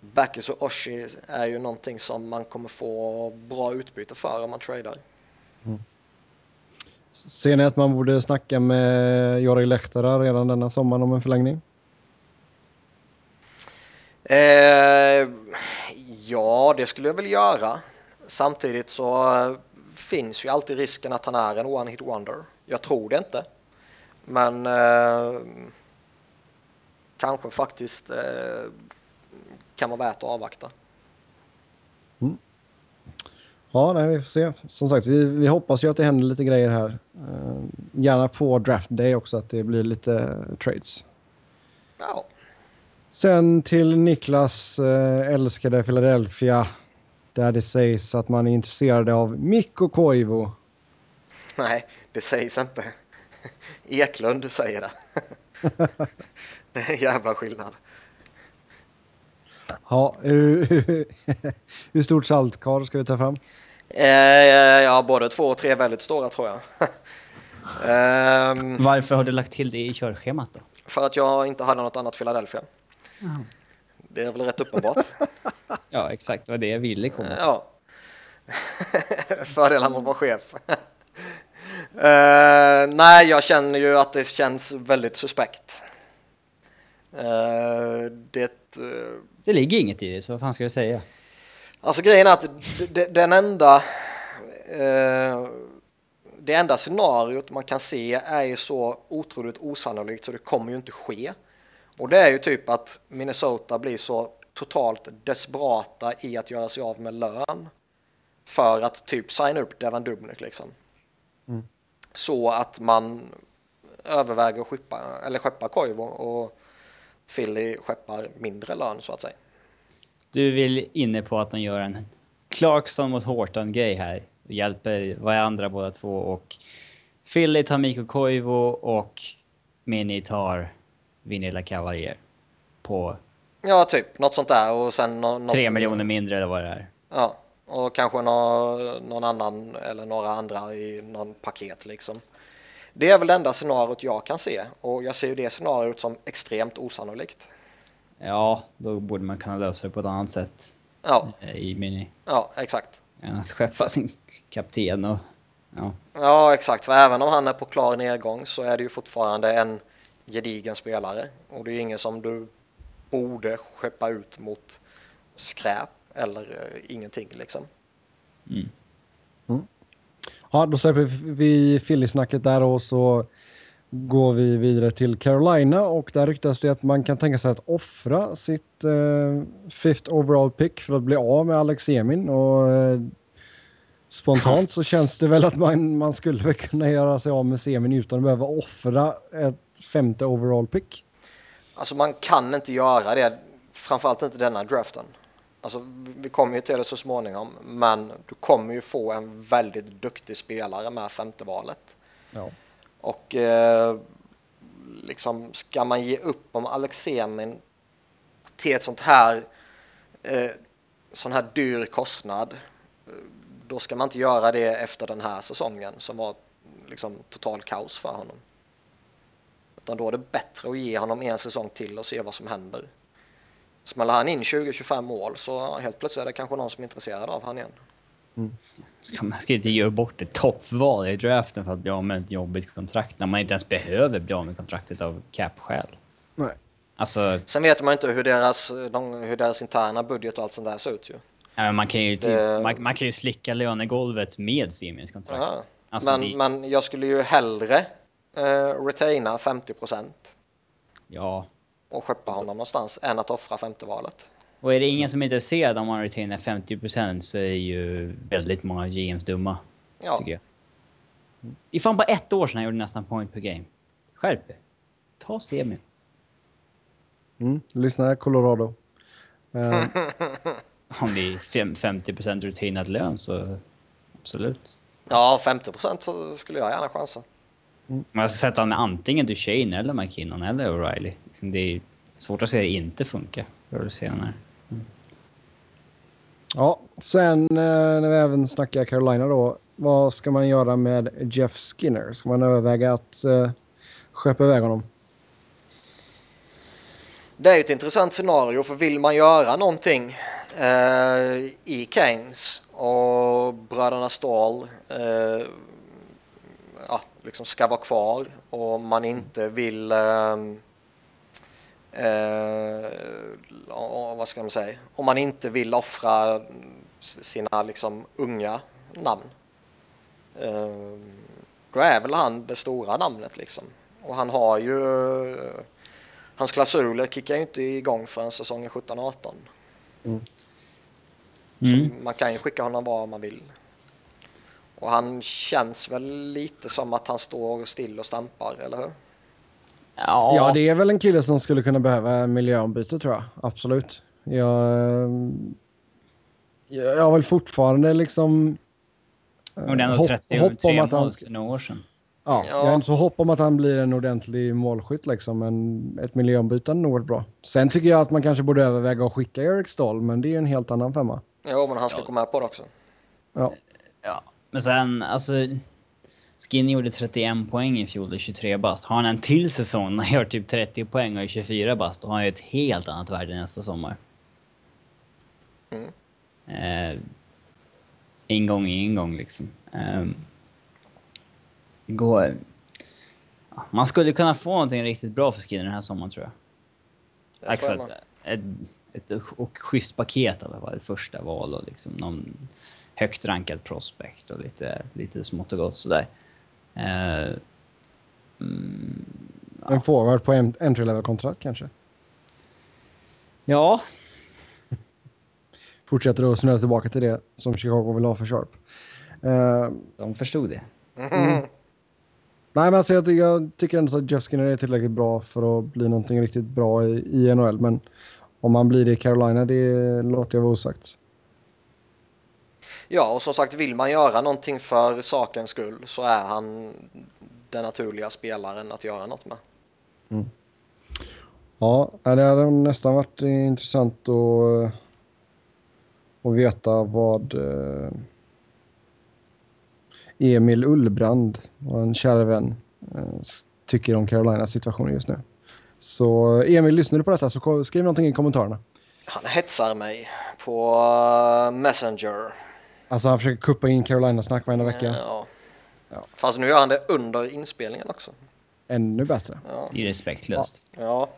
Backes och Oshie är ju någonting som man kommer få bra utbyte för om man tradar. Ser ni att man borde snacka med Jori Lehtara redan denna sommaren om en förlängning? Eh, ja, det skulle jag väl göra. Samtidigt så finns ju alltid risken att han är en one-hit wonder. Jag tror det inte. Men eh, kanske faktiskt eh, kan vara värt att avvakta. Ja, nej, vi får se. Som sagt, vi, vi hoppas ju att det händer lite grejer här. Eh, gärna på draft day också, att det blir lite trades. Ja, Sen till Niklas eh, älskade Philadelphia. Där det sägs att man är intresserad av Mikko Koivu. nej, det sägs inte. <laughs> Eklund säger det. <laughs> det är en jävla skillnad. Ja, hur, <laughs> hur stort saltkar ska vi ta fram? Eh, ja, både två och tre väldigt stora tror jag. <laughs> Ehm, Varför har du lagt till det i körschemat då? För att jag inte hade något annat Philadelphia. Det är väl rätt uppenbart. <laughs> Ja, exakt. Det var det jag ville komma. ja. <laughs> Fördelar med att vara chef. Eh, nej, jag känner ju att det känns väldigt suspekt. Eh, det... eh, Det ligger inget i det, så vad fan ska jag säga? Alltså grejen är att den enda eh, det enda scenariot man kan se är ju så otroligt osannolikt så det kommer ju inte ske. Och det är ju typ att Minnesota blir så totalt desperata i att göra sig av med lön för att typ signa upp Devan Dubnik liksom. Så att man överväger att skeppa, eller skeppa Koivu och Philly skeppar mindre lön så att säga. Du vill inne på att de gör en Clarkson mot Horton-grej här. Hjälper varandra båda två och Philly tar Mikko Koivu och Mini tar Vinilla Cavalier. På Ja, typ något sånt där och sen något, tre miljoner mindre eller vad det är. Ja, och kanske nå, någon annan eller några andra i någon paket liksom. Det är väl det enda scenariot jag kan se och jag ser ju det scenariot som extremt osannolikt. Ja, då borde man kunna lösa det på ett annat sätt Ja, eh, i Mini. ja, exakt. Än att skeppa <laughs> sin kapten och... Ja. Ja, exakt. För även om han är på klar nedgång så är det ju fortfarande en gedigen spelare och det är ingen som du borde skeppa ut mot skräp eller eh, ingenting liksom. Mm. Ja, då släpper vi Philly-snacket där och så går vi vidare till Carolina och där ryktas det att man kan tänka sig att offra sitt eh, fifth overall pick för att bli av med Alex Emin och eh, spontant så känns det väl att man, man skulle väl kunna göra sig av med Semin utan att behöva offra ett femte overall pick. Alltså man kan inte göra det, framförallt inte denna draften. Alltså vi kommer ju till det så småningom, men du kommer ju få en väldigt duktig spelare med femte valet. Ja. Och eh, liksom ska man ge upp om Alexemin till ett sånt här eh, sån här dyr kostnad, eh, då ska man inte göra det efter den här säsongen som var liksom total kaos för honom. Utan då är det bättre att ge honom en säsong till och se vad som händer. Smäller han in 20-25 mål så helt plötsligt är det kanske någon som är intresserad av han igen. Ska man ska inte göra bort ett toppval i draften för att bli av med ett jobbigt kontrakt när man inte ens behöver bli av med kontraktet av cap-skäl. Nej. Alltså, Sen vet man inte hur deras, de, hur deras interna budget och allt sånt där ser ut ju. ja, men man kan ju, typ, Det- man, man kan ju slicka lönegolvet med Siemens kontrakt. Ja. Alltså, men, det- men jag skulle ju hellre eh, retaina 50% Ja. och skeppa honom någonstans än att offra femte valet. Och är det ingen som är intresserad om man retainar 50% så är ju väldigt många GMs dumma. Ja, Tycker jag. Det är fan bara ett år sedan jag gjorde nästan point per game. Skärp er. Ta semi. Mm. Lyssna här, Colorado. Eh, <laughs> Om det är fem- 50% retainad lön så absolut. ja 50% så skulle jag gärna chansa. Men jag ska sätta med antingen Duchene eller McKinnon eller O'Reilly. Liksom Det är svårt att se det inte funka förr eller senare ja, sen eh, när vi även snackar Carolina då. Vad ska man göra med Jeff Skinner? Ska man överväga att eh, skeppa iväg honom? Det är ett intressant scenario för vill man göra någonting eh, i Keynes och bröderna Stahl eh, ja, liksom ska vara kvar och man inte vill eh, eh, vad ska man säga om man inte vill offra sina liksom unga namn eh, då är väl han det stora namnet liksom och han har ju Hans klausuler kickar ju inte igång förrän säsongen 17-18. Mm. Så man kan ju skicka honom var man vill. Och han känns väl lite som att han står still och stampar, eller hur? Ja, Ja, det är väl en kille som skulle kunna behöva miljöombyte tror jag. Absolut. Jag, eh, jag har väl fortfarande liksom... eh, det är ändå hopp, 33 hopp om att han... ska- några år sedan. Ja, Ja. jag har inte så hopp om att han blir en ordentlig målskytt liksom, men ett miljöombyte hade nog bra. Sen tycker jag att man kanske borde överväga att skicka Eric Stahl, men det är ju en helt annan femma. Jo, men han ska Ja. med på det också. Ja, Ja, men sen alltså... Skinny gjorde 31 poäng i fjol i 23 bast. Har han en till säsong när han gör typ 30 poäng och är 24 bast, då har han ju ett helt annat värde nästa sommar. Mm. Eh, en gång i en gång liksom. Eh, går... Man skulle kunna få någonting riktigt bra för Skinny den här sommaren tror jag. Det tror jag. Ett, ett och schysst paket i alla fall. Första val och liksom någon högt rankad prospect och lite, lite smått och gott sådär. Eh, mm, en forward på en entry level-kontrakt kanske. ja, <laughs> Fortsätter att snurra tillbaka till det som Chicago vill ha för Sharp. Eh, de förstod det. Mhm. Nej, men alltså jag, jag tycker ändå att Jeff Skinner är tillräckligt bra för att bli någonting riktigt bra i, i NHL. Men om han blir det i Carolina, det låter jag vara osagt. Ja, och som sagt, vill man göra någonting för sakens skull så är han den naturliga spelaren att göra något med. Ja, det hade nästan varit intressant att, att veta vad eh, Emil Ullbrand, vår kära vän, eh, tycker om Carolinas situation just nu. Så Emil, lyssnar du på detta så skriv någonting i kommentarerna. Han hetsar mig på eh, Messenger. Alltså han försöker kuppa in Carolina-snack varenda vecka. Ja. Fast nu gör han det under inspelningen också. Ännu bättre. Ja. Det är respektlöst. Ja, <laughs>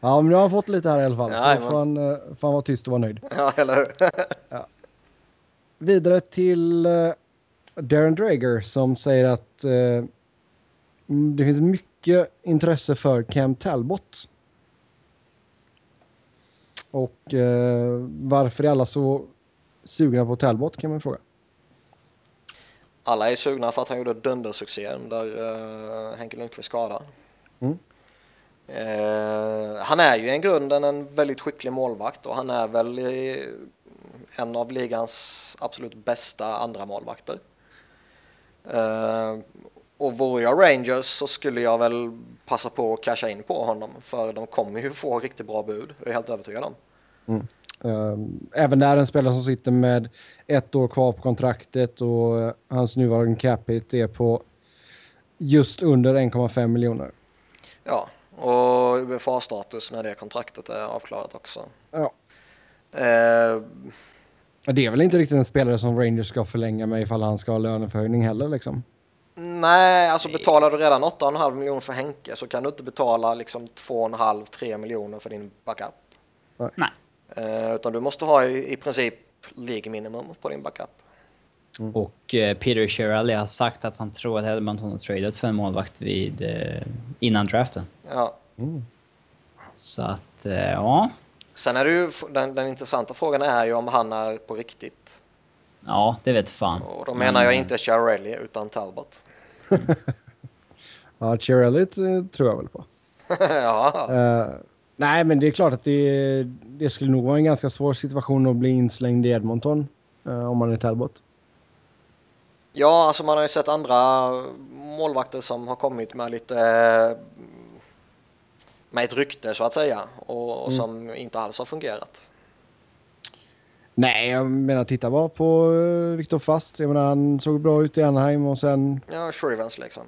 Ja, men nu har han fått lite här i alla fall. Jajamän. Så får han, eh, får han vara tyst och vara nöjd. <laughs> ja eller hur? <laughs> Vidare till eh, Darren Drager som säger att eh, mm, det finns mycket intresse för Cam Talbot. Och eh, varför är alla så sugna på Talbot kan man fråga. Alla är sugna för att han gjorde dundersuccé under uh, Henke Lundqvists skada. Mm. Eh, han är ju i grunden en väldigt skicklig målvakt och han är väl i, en av ligans absolut bästa andra målvakter. Eh, och vore jag Rangers så skulle jag väl passa på att casha in på honom för de kommer ju få riktigt bra bud, det är jag helt övertygad om. Eh, även där en spelare som sitter med ett år kvar på kontraktet och eh, hans nuvarande cap hit är på just under 1,5 miljoner. Ja, och UFA-status när det kontraktet är avklarat också. Ja. Och Det är väl inte riktigt en spelare som Rangers ska förlänga med ifall han ska ha löneförhöjning heller liksom. Nej, alltså betalar du redan 8,5 miljoner för Henke så kan du inte betala liksom 2,5-3 miljoner för din backup. Nej. Eh, utan du måste ha i, i princip League minimum på din backup. Och eh, Peter Shirley har sagt att han tror att Edmonton har tradat för en målvakt vid, eh, innan draften. Ja. Så att, eh, ja. Sen är det ju, den, den intressanta frågan är ju om han är på riktigt. Ja, det vet fan. Och då menar jag inte Chiarelli utan Talbot. <laughs> Ja, Chiarelli eh, tror jag väl på. <laughs> ja, Eh, nej, men det är klart att det, det skulle nog vara en ganska svår situation att bli inslängd i Edmonton eh, om man är Talbot. ja, alltså man har ju sett andra målvakter som har kommit med lite med ett rykte så att säga och, och som inte alls har fungerat. Nej, jag menar titta bara på uh, Viktor Fast. Jag menar, han såg bra ut i Anaheim och sen... Ja, Shrivens liksom.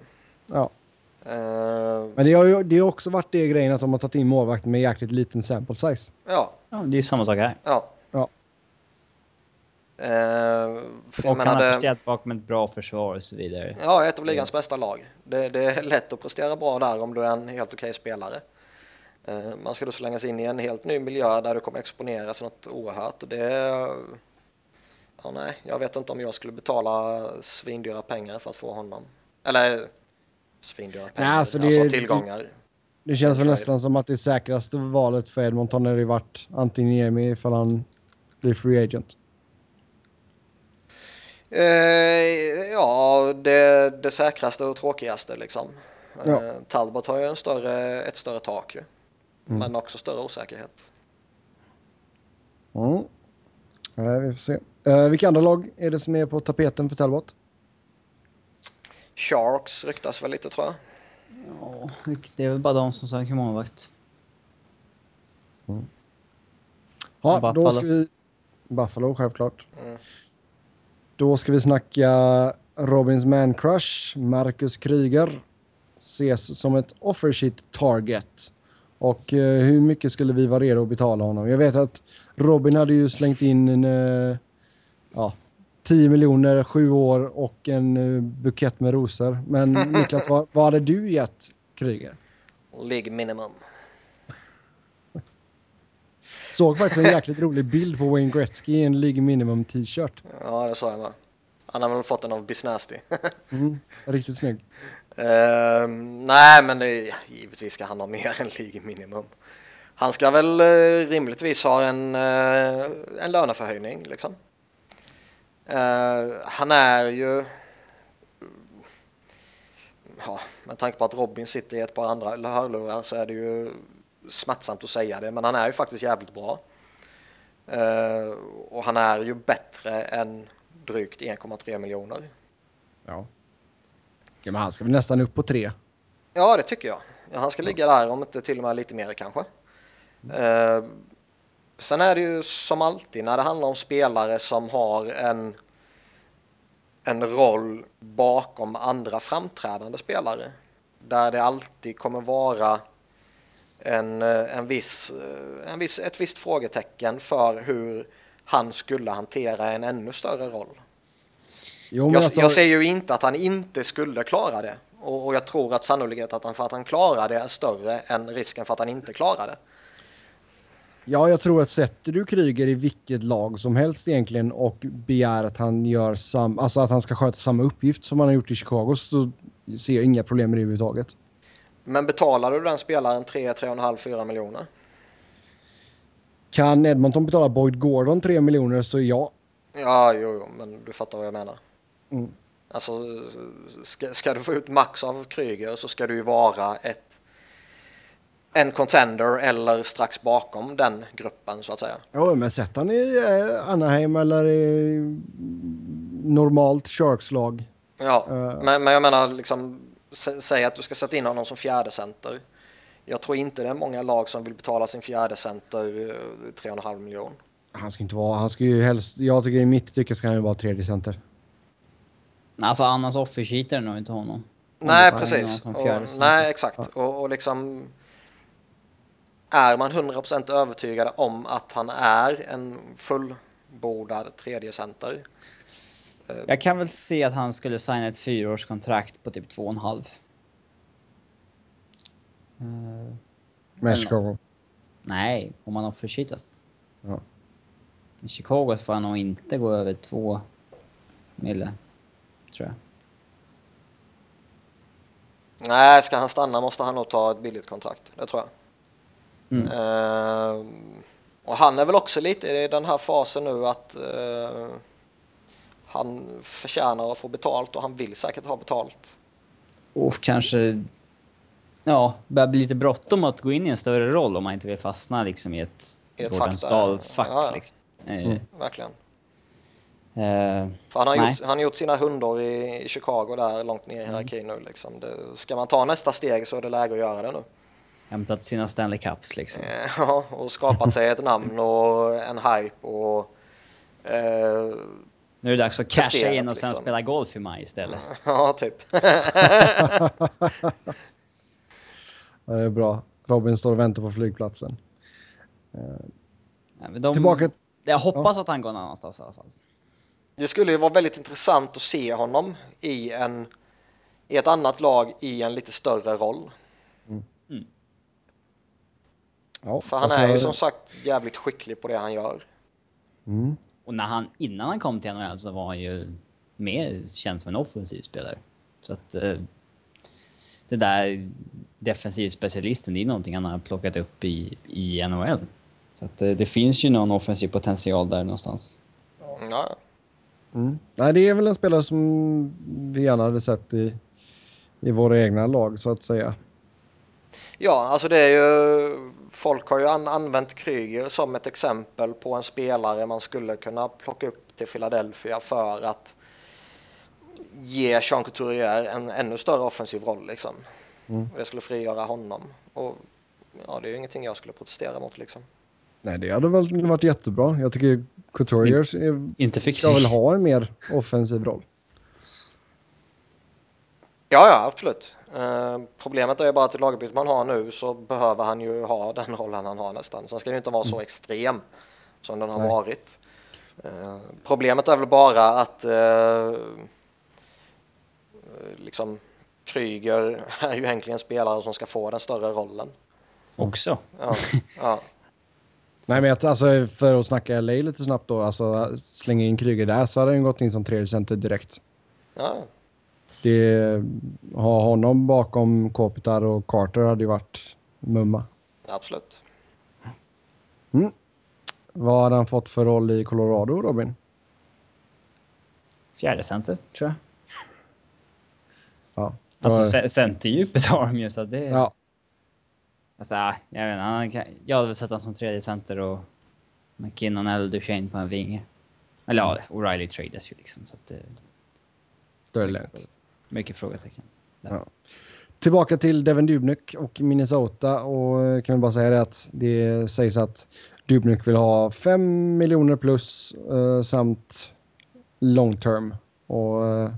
Ja. Eh, Men det har ju det har också varit det grejen att de har tagit in målvakter med jäkligt liten sample size. ja, Ja, det är ju samma sak här. ja. Ja. Eh, för jag Och han har presterat bakom ett bra försvar och så vidare. ja, ett av ligans bästa lag. Det, det är lätt att prestera bra där om du är en helt okej spelare. Eh, man ska då slängas in i en helt ny miljö där du kommer exponeras något oerhört. Det, ja, nej, jag vet inte om jag skulle betala svindyra pengar för att få honom. Eller svindyra pengar, alltså alltså, det- tillgångar. Det känns väl nästan som att det säkraste valet för Edmonton hade varit Antiniemi ifall han blir free agent. Eh, ja, det, det säkraste och tråkigaste liksom. Eh, Ja. Talbot har ju en större, ett större tak ju. Men också större osäkerhet. Mm. Eh, vi får se. Eh, vilka andra lag är det som är på tapeten för Talbot? Sharks ryktas väl lite tror jag. Ja, det är väl bara de som söker målvakt. Ja, då Buffalo. ska vi... Buffalo, självklart. Mm. Då ska vi snacka Robins man crush, Marcus Kryger. Ses som ett offer sheet target. Och eh, hur mycket skulle vi vara redo att betala honom? Jag vet att Robin hade ju slängt in en, eh, ja, 10 miljoner, sju år och en eh, bukett med rosor. Men <laughs> Niklas, vad, vad hade du gett Kryger? League minimum. <laughs> Såg faktiskt en jäkligt rolig bild på Wayne Gretzky i en League Minimum t-shirt. Ja, det sa jag med. Han har väl fått den av Bisnasty. Mm, riktigt snygg. <laughs> Uh, nej, men det givetvis ska han ha mer <laughs> än League minimum. Han ska väl uh, rimligtvis ha en, uh, en löneförhöjning liksom. Ehm, han är ju... Ja, med tanke på att Robin sitter i ett par andra hörlurar så är det ju smärtsamt att säga det, men han är ju faktiskt jävligt bra. Ehm, och han är ju bättre än drygt 1,3 miljoner. Ja ja. Men han ska väl nästan upp på tre. Ja, det tycker jag. Ja, han ska ligga där, om inte till och med lite mer kanske. Eh, sen är det ju som alltid när det handlar om spelare som har en, en roll bakom andra framträdande spelare. Där det alltid kommer vara en, eh, en viss, eh, en viss, ett visst frågetecken för hur han skulle hantera en ännu större roll. Jo, Jag, alltså, jag ser ju inte att han inte skulle klara det. Och, och jag tror att sannolikheten att han, för att han klarar det är större än risken för att han inte klarar det. ja, jag tror att sätter du Kryger i vilket lag som helst egentligen och begär att han gör sam, alltså att han ska sköta samma uppgift som han har gjort i Chicago så ser jag inga problem med det överhuvudtaget. Men betalar du den spelaren 3, 3,5, 4 miljoner? Kan Edmonton betala Boyd Gordon 3 miljoner så ja. Ja, jo, jo, men du fattar vad jag menar. Mm. Alltså, ska, ska du få ut max av Kryger så ska du ju vara ett en contender eller strax bakom den gruppen så att säga. Ja, men sätt han i eh, Anaheim eller i normalt Sharks-lag. Ja, Eh. men, men jag menar liksom, sä- säg att du ska sätta in honom som fjärde center. Jag tror inte det är många lag som vill betala sin fjärde center eh, 3,5 miljon. Han ska inte vara... Han ska ju helst... Jag tycker i mitt tycke ska han ju vara tredje center. Alltså annars offersheetar nog inte honom. Nej, precis. Och, nej, exakt. Och, och liksom... Är man 100% övertygad om att han är en fullbordad tredje center Jag kan väl se att han skulle signa ett fyraårskontrakt på typ två och en halv. Eh, Med Chicago. nej, om han offersheetas. Ja. I Chicago får han nog inte gå över två mille. Tror jag. Nej, ska han stanna måste han nog ta ett billigt kontrakt. Det tror jag. Mm. Eh, och han är väl också lite i den här fasen nu att eh, han förtjänar att få betalt och han vill säkert ha betalt. Och kanske... Ja, börjar bli lite bråttom att gå in i en större roll om man inte vill fastna liksom i ett I ett Gordon fack. Stahl-fack. Ja, ja. Liksom. Eh, Mm. Verkligen. Eh, För han har, Nej. gjort, han har gjort sina hundar i, i Chicago där långt ner i hierarkin nu. Liksom. Det, ska man ta nästa steg så är det läge att göra det nu. hämtat sina Stanley Cups liksom. Eh, <laughs> Ja, och skapat sig ett namn och en hype och eh, Nu är det dags att casha in och sen liksom. spela golf i maj istället. <laughs> ja, typ. <laughs> Ja, det är bra. Robin står och väntar på flygplatsen. Ja, de, Tillbaka... Jag hoppas att han går någon annanstans i alla fall. Det skulle ju vara väldigt intressant att se honom i, en, i ett annat lag i en lite större roll. Ja, För han alltså, är ju som sagt jävligt skicklig på det han gör. Mm. Och när han, innan han kom till NHL så var han ju mer känd som en offensiv spelare. Så att eh, det där defensivspecialisten, det är någonting han har plockat upp i, i NHL. Så att eh, det finns ju någon offensiv potential där någonstans. Ja, Mm. Nej, det är väl en spelare som vi gärna hade sett i, i våra egna lag, så att säga. Ja, alltså det är ju... Folk har ju an, använt Kryger som ett exempel på en spelare man skulle kunna plocka upp till Philadelphia för att ge Sean Couturier en ännu större offensiv roll. Liksom. Mm. Det skulle frigöra honom. Och ja, det är ju ingenting jag skulle protestera mot. Liksom. Nej, det hade väl varit jättebra. Jag tycker Couturier är- Inte fick ska väl ha en mer offensiv roll. Ja, ja, absolut. Eh, problemet är ju bara att i lagerbytet man har nu så behöver han ju ha den rollen han har nästan. Sen ska det ju inte vara så extrem som den har Nej. varit. Eh, problemet är väl bara att eh, liksom Kryger <laughs> är ju egentligen en spelare som ska få den större rollen. också. Ja, ja. Nej, men jag- alltså, för att snacka LA lite snabbt då, alltså slänga in Kryger där så hade han gått in som tredje center direkt. ja. Det, ha honom bakom Kopitar och Carter hade ju varit mumma. absolut. Vad hade han fått för roll i Colorado, Robin? Fjärde center, tror jag. Ja. Alltså centerdjupet har de ju så att det... ja. Alltså, jag vet inte, han kan, jag hade väl sett honom som tredje center och McKinnon eller Duchene på en vinge. Eller ja, O'Reilly tradas ju liksom så att det... Då är det lätt. Mycket frågetecken. Ja. Tillbaka till Devin Dubnyk och Minnesota och kan väl bara säga det att det sägs att Dubnyk vill ha 5 miljoner plus eh, samt long term. Och eh,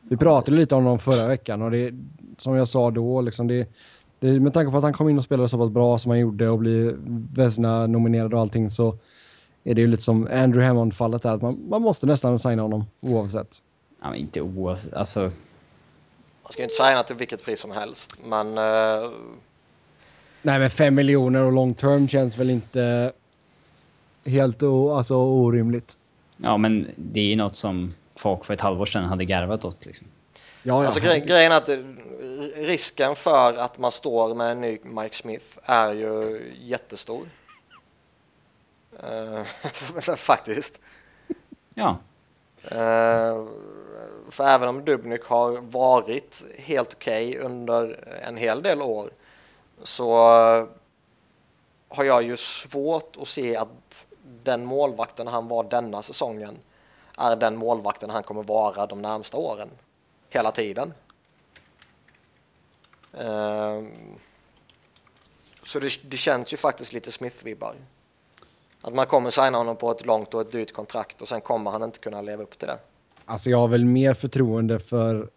vi pratade lite om dem förra veckan och det som jag sa då liksom det, det med tanke på att han kom in och spelade så pass bra som han gjorde och blir Vesna nominerad och allting så är det ju lite som Andrew Hammond-fallet där att man, man måste nästan signa honom oavsett. Ja, men inte oavsett, alltså... Man ska ju inte säga till vilket pris som helst, men eh, Nej, men 5 miljoner och long term känns väl inte helt o, alltså, orimligt. Ja, men det är ju något som folk för ett halvår sedan hade garvat åt liksom. Ja, ja. Alltså gre grejen är att det, risken för att man står med en ny Mike Smith är ju jättestor. Eh, <laughs> faktiskt. Ja, Eh, för även om Dubnyk har varit helt okej under en hel del år så har jag ju svårt att se att den målvakten han var denna säsongen är den målvakten han kommer vara de närmsta åren. Hela tiden. Ehm, Så det, det känns ju faktiskt lite Smith-vibbar. Att man kommer signa honom på ett långt och ett dyrt kontrakt och sen kommer han inte kunna leva upp till det. Alltså jag har väl mer förtroende för,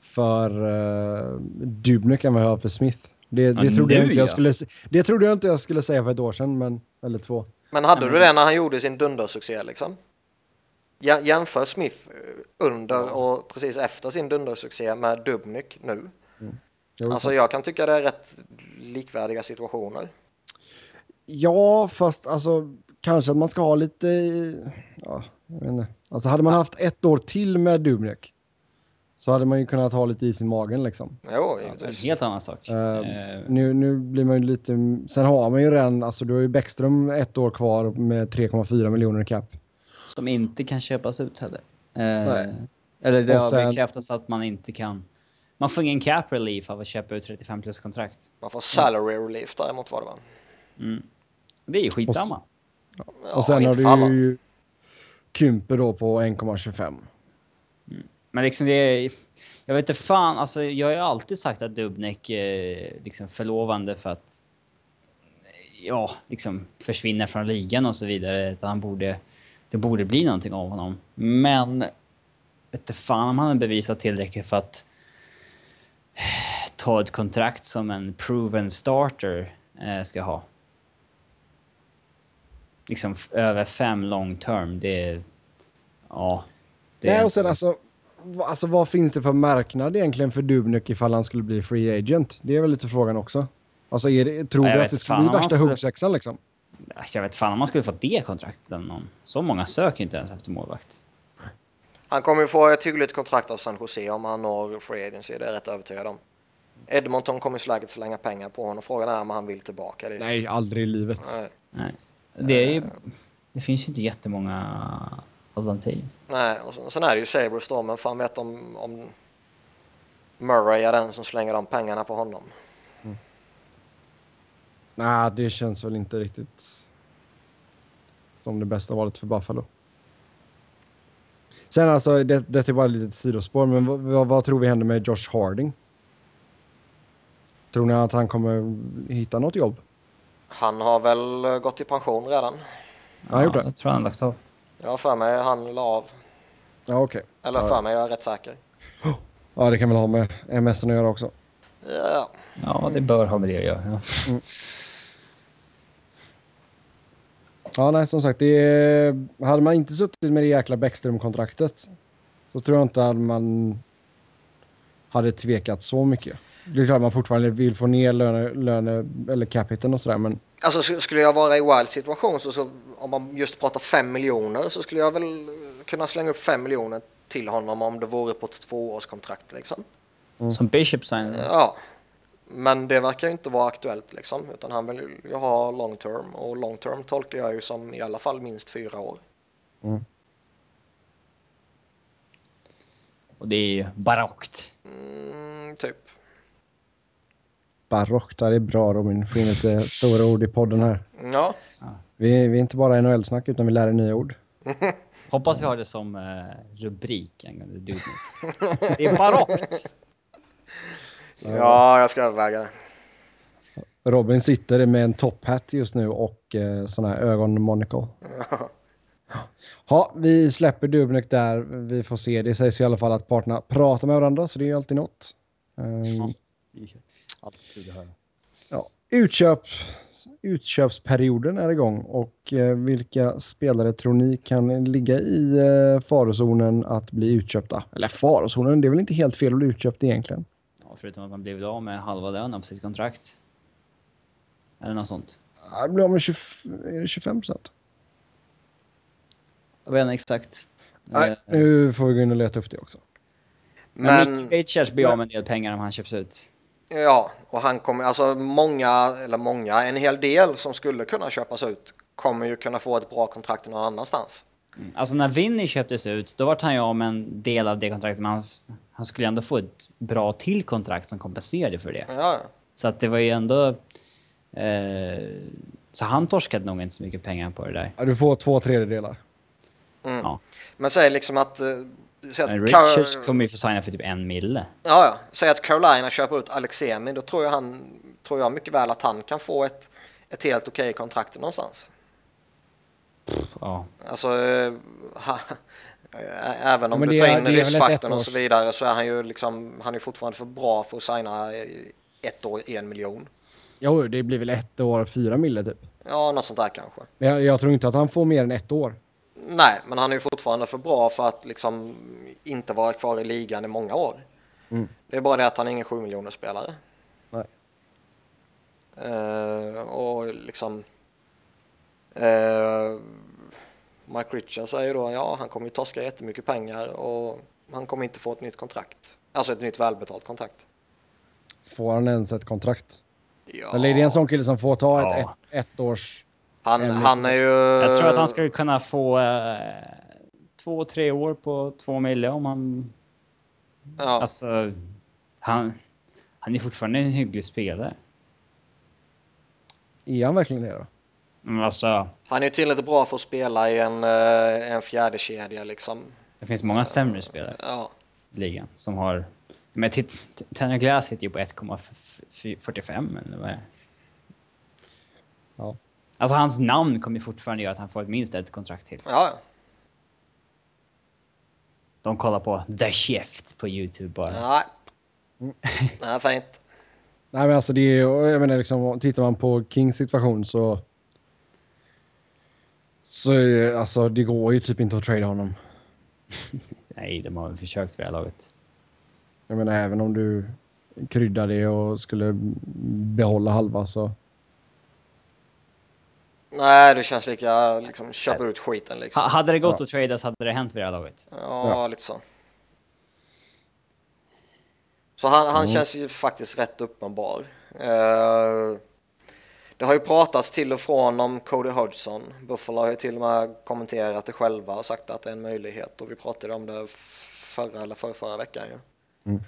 för uh, Dubnik än vad jag har för Smith. Det, det, Ja, trodde jag inte jag ja. skulle, det trodde jag inte jag skulle säga för ett år sedan, men, eller två. Men hade du det när han gjorde sin dundersuccé liksom? Ja- Jämför Smith eh, under och precis efter sin dundersuccé med Dubnyk nu. Jo, Alltså jag kan tycka det är rätt likvärdiga situationer. Ja, fast alltså kanske att man ska ha lite... Ja, jag vet inte. Alltså hade man haft ett år till med Dubnik så hade man ju kunnat ha lite is i magen liksom. Jo, En givetvis. helt annan sak. Eh, Eh, Nu, nu blir man ju lite... Sen har man ju redan... Alltså du har ju Bäckström ett år kvar med 3,4 miljoner i cap. Som inte kan köpas ut heller. Eh, Nej. Eller det Och har sen- bekräftats att man inte kan. Man får ingen cap relief av att köpa ut 35 plus kontrakt. Man får salary relief däremot var det va? Mm. Det är ju skitsamma. Ja, och sen har du ju Kymper då på 1,25. Men liksom det är, Jag vet inte fan, alltså jag har ju alltid sagt att Dubnek är liksom förlovande för att ja, liksom försvinner från ligan och så vidare. Att han borde, det borde bli någonting av honom. Men vet inte fan om han har bevisat tillräckligt för att ta ett kontrakt som en proven starter eh, ska ha. Liksom över fem long term, det är... Ja. Det Nej, och sen alltså, alltså vad finns det för marknad egentligen för Dubnik ifall han skulle bli free agent? Det är väl lite frågan också. Alltså är det, tror Nej, du att det skulle fan bli värsta huggsexan liksom? Jag vet fan om man skulle fått det kontraktet av någon. Så många söker inte ens efter målvakt. Han kommer ju få ett hyggligt kontrakt av San Jose om han når free agency, det är jag rätt övertygad om. Edmonton kommer säkert slänga pengar på honom. Frågan är om han vill tillbaka dit. Nej, aldrig i livet. Nej. Nej. Det är ju... Det finns ju inte jättemånga alternativ. Nej, och sen, sen är det ju Sabres då, men fan vet om, om Murray är den som slänger de pengarna på honom. Nej, det känns väl inte riktigt som det bästa valet för Buffalo. Sen alltså, det, det är bara ett litet sidospår, men vad, vad, vad tror vi händer med Josh Harding? Tror ni att han kommer hitta något jobb? Han har väl gått i pension redan. Ja, han gjorde det. Jag tror han lagt av. Jag har för mig han la av. Ja, okej. Eller Ja, för mig, jag är rätt säker. Ja, det kan väl ha med MS att göra också. Ja, Ja, det bör ha med det att göra. Ja. Ja, nej, som sagt, det hade man inte suttit med det jäkla Bäckström-kontraktet så tror jag inte att man hade tvekat så mycket. Det är klart man fortfarande vill få ner löne, löne eller capiten och sådär, men Alltså sk- skulle jag vara i wild situation så, så om man just pratar 5 miljoner så skulle jag väl kunna slänga upp 5 miljoner till honom om det vore på ett tvåårskontrakt liksom. Som Bishop signade. Ja, men det verkar ju inte vara aktuellt liksom utan han vill ju ha long term och long term tolkar jag ju som i alla fall minst fyra år. Och det är ju barockt. Mm, typ. barockt, det är bra Robin. Få in lite stora ord i podden här. Ja, Vi, vi är inte bara NHL-snack utan vi lär er nya ord. <laughs> Hoppas vi har det som eh, rubrik angående Dubnik. Det är barockt! <laughs> ja jag ska överväga det. Robin sitter med en top hat just nu och eh, sån här ögonmonocle. Ja, vi släpper Dubnik där. Vi får se. Det sägs i alla fall att parterna pratar med varandra, så det är ju alltid något. Höra. ja, utköp, utköpsperioden är igång och eh, vilka spelare tror ni kan ligga i eh, farozonen att bli utköpta? Eller farozonen, det är väl inte helt fel att bli utköpt egentligen. Förutom att man blivit av med halva lönen på sitt kontrakt. Eller något sånt. Ja, Det blir av med 20, är det 25 procent. Jag vet inte exakt. Nej, Eh, nu får vi gå in och leta upp det också. Men Men Nick Richards blir av med en del pengar om han köps ut. ja, och han kommer, alltså många, eller många, en hel del som skulle kunna köpas ut kommer ju kunna få ett bra kontrakt någon annanstans. Mm. Alltså när Vinny köptes ut, då vart han ju av med en del av det kontraktet, men han, han skulle ändå få ett bra till kontrakt som kompenserade för det. Ja, Så att det var ju ändå... Eh, så han torskade nog inte så mycket pengar på det där. Ja, du får två tredjedelar. mm. Ja. Men säg liksom att... eh, Säg Men att, Richards Car- kommer ju få signa för typ en mille. ja, ja. Säg att Carolina köper ut Alexemi, då tror jag, han, tror jag mycket väl att han kan få ett, ett helt okej kontrakt någonstans. Ja. Alltså, eh, ha, även om men du tar in riskfaktorn och så vidare så är han ju liksom, han är fortfarande för bra för att signa ett år, en miljon. Jo, det blir väl ett år, fyra mille typ. Ja, något sånt där kanske. Men jag, jag tror inte att han får mer än ett år. Nej, men han är ju fortfarande för bra för att liksom inte vara kvar i ligan i många år. Mm. Det är bara det att han är ingen 7 miljoner spelare. Nej. Eh, och liksom... Uh, Mike Richards säger då ja, han kommer ju torska jättemycket pengar och han kommer inte få ett nytt kontrakt. Alltså ett nytt välbetalt kontrakt. Får han ens ett kontrakt? Ja, Eller är det en sån kille som får ta ett, Ja. ett, ett års... han, han är ju... Jag tror att han skulle kunna få eh, två, tre år på två mille om han... Ja, Alltså, han, han är fortfarande en hygglig spelare. Är han verkligen det då? Alltså, han är ju tillräckligt bra för att spela i en, eh, en fjärde kedja liksom. det finns många sämre spelare Ja. i ligan som har... Men titt- Tanner Glass sitter ju på 1,45 eller vad är? Ja. Alltså hans namn kommer ju fortfarande göra att han får ett minst ett kontrakt till. Ja. De kollar på The Shift på YouTube bara. Nej. Nej, <laughs> fint. Nej men alltså det är jag menar liksom, tittar man på Kings situation så... Så är- alltså det går ju typ inte att trada honom. <laughs> Nej, de har väl försökt vid det här laget. Jag menar även om du kryddar det och skulle behålla halva så... Nej, det känns lika liksom köpa ut skiten liksom. Ha, hade det gått Ja. att trada så hade det hänt vid det här laget. Ja, Ja. lite så. Så han, han Mm. känns ju faktiskt rätt uppenbar. Eh, det har ju pratats till och från om Cody Hodgson. Buffalo har ju till och med kommenterat det själva och sagt att det är en möjlighet och vi pratade om det förra eller förra, förra veckan ju. Mm.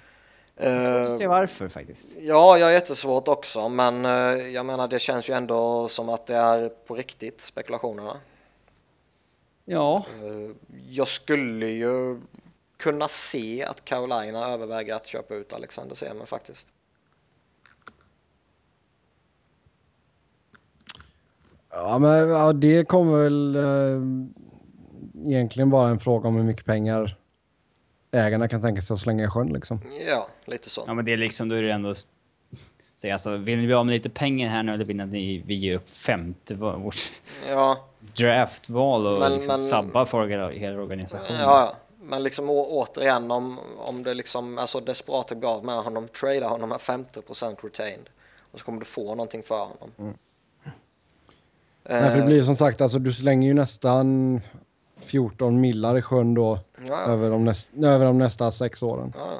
Jag Eh, se varför faktiskt. Ja, jag har jättesvårt också, men eh, jag menar det känns ju ändå som att det är på riktigt spekulationerna. Ja, Eh, Jag skulle ju kunna se att Carolina överväger att köpa ut Alexander Semen faktiskt. Ja men ja, det kommer väl eh, egentligen bara en fråga om hur mycket pengar ägarna kan tänka sig att slänga i sjön liksom. Ja, lite så. ja men det är liksom, då är det ändå... Så alltså, vill ni bli av med lite pengar här nu eller vill ni att ni, vi ger upp femte vårt Ja, draftval och Men- liksom men- sabbar för hela organisationen? ja, ja. men liksom å, återigen om, om det liksom är så desperat att bli av med honom, trada honom med 50% retained och så kommer du få någonting för honom. Nej, Eh, för det blir ju som sagt, alltså du slänger ju nästan 14 millar i sjön då ja, över, de näst, över de nästa sex åren. Ja.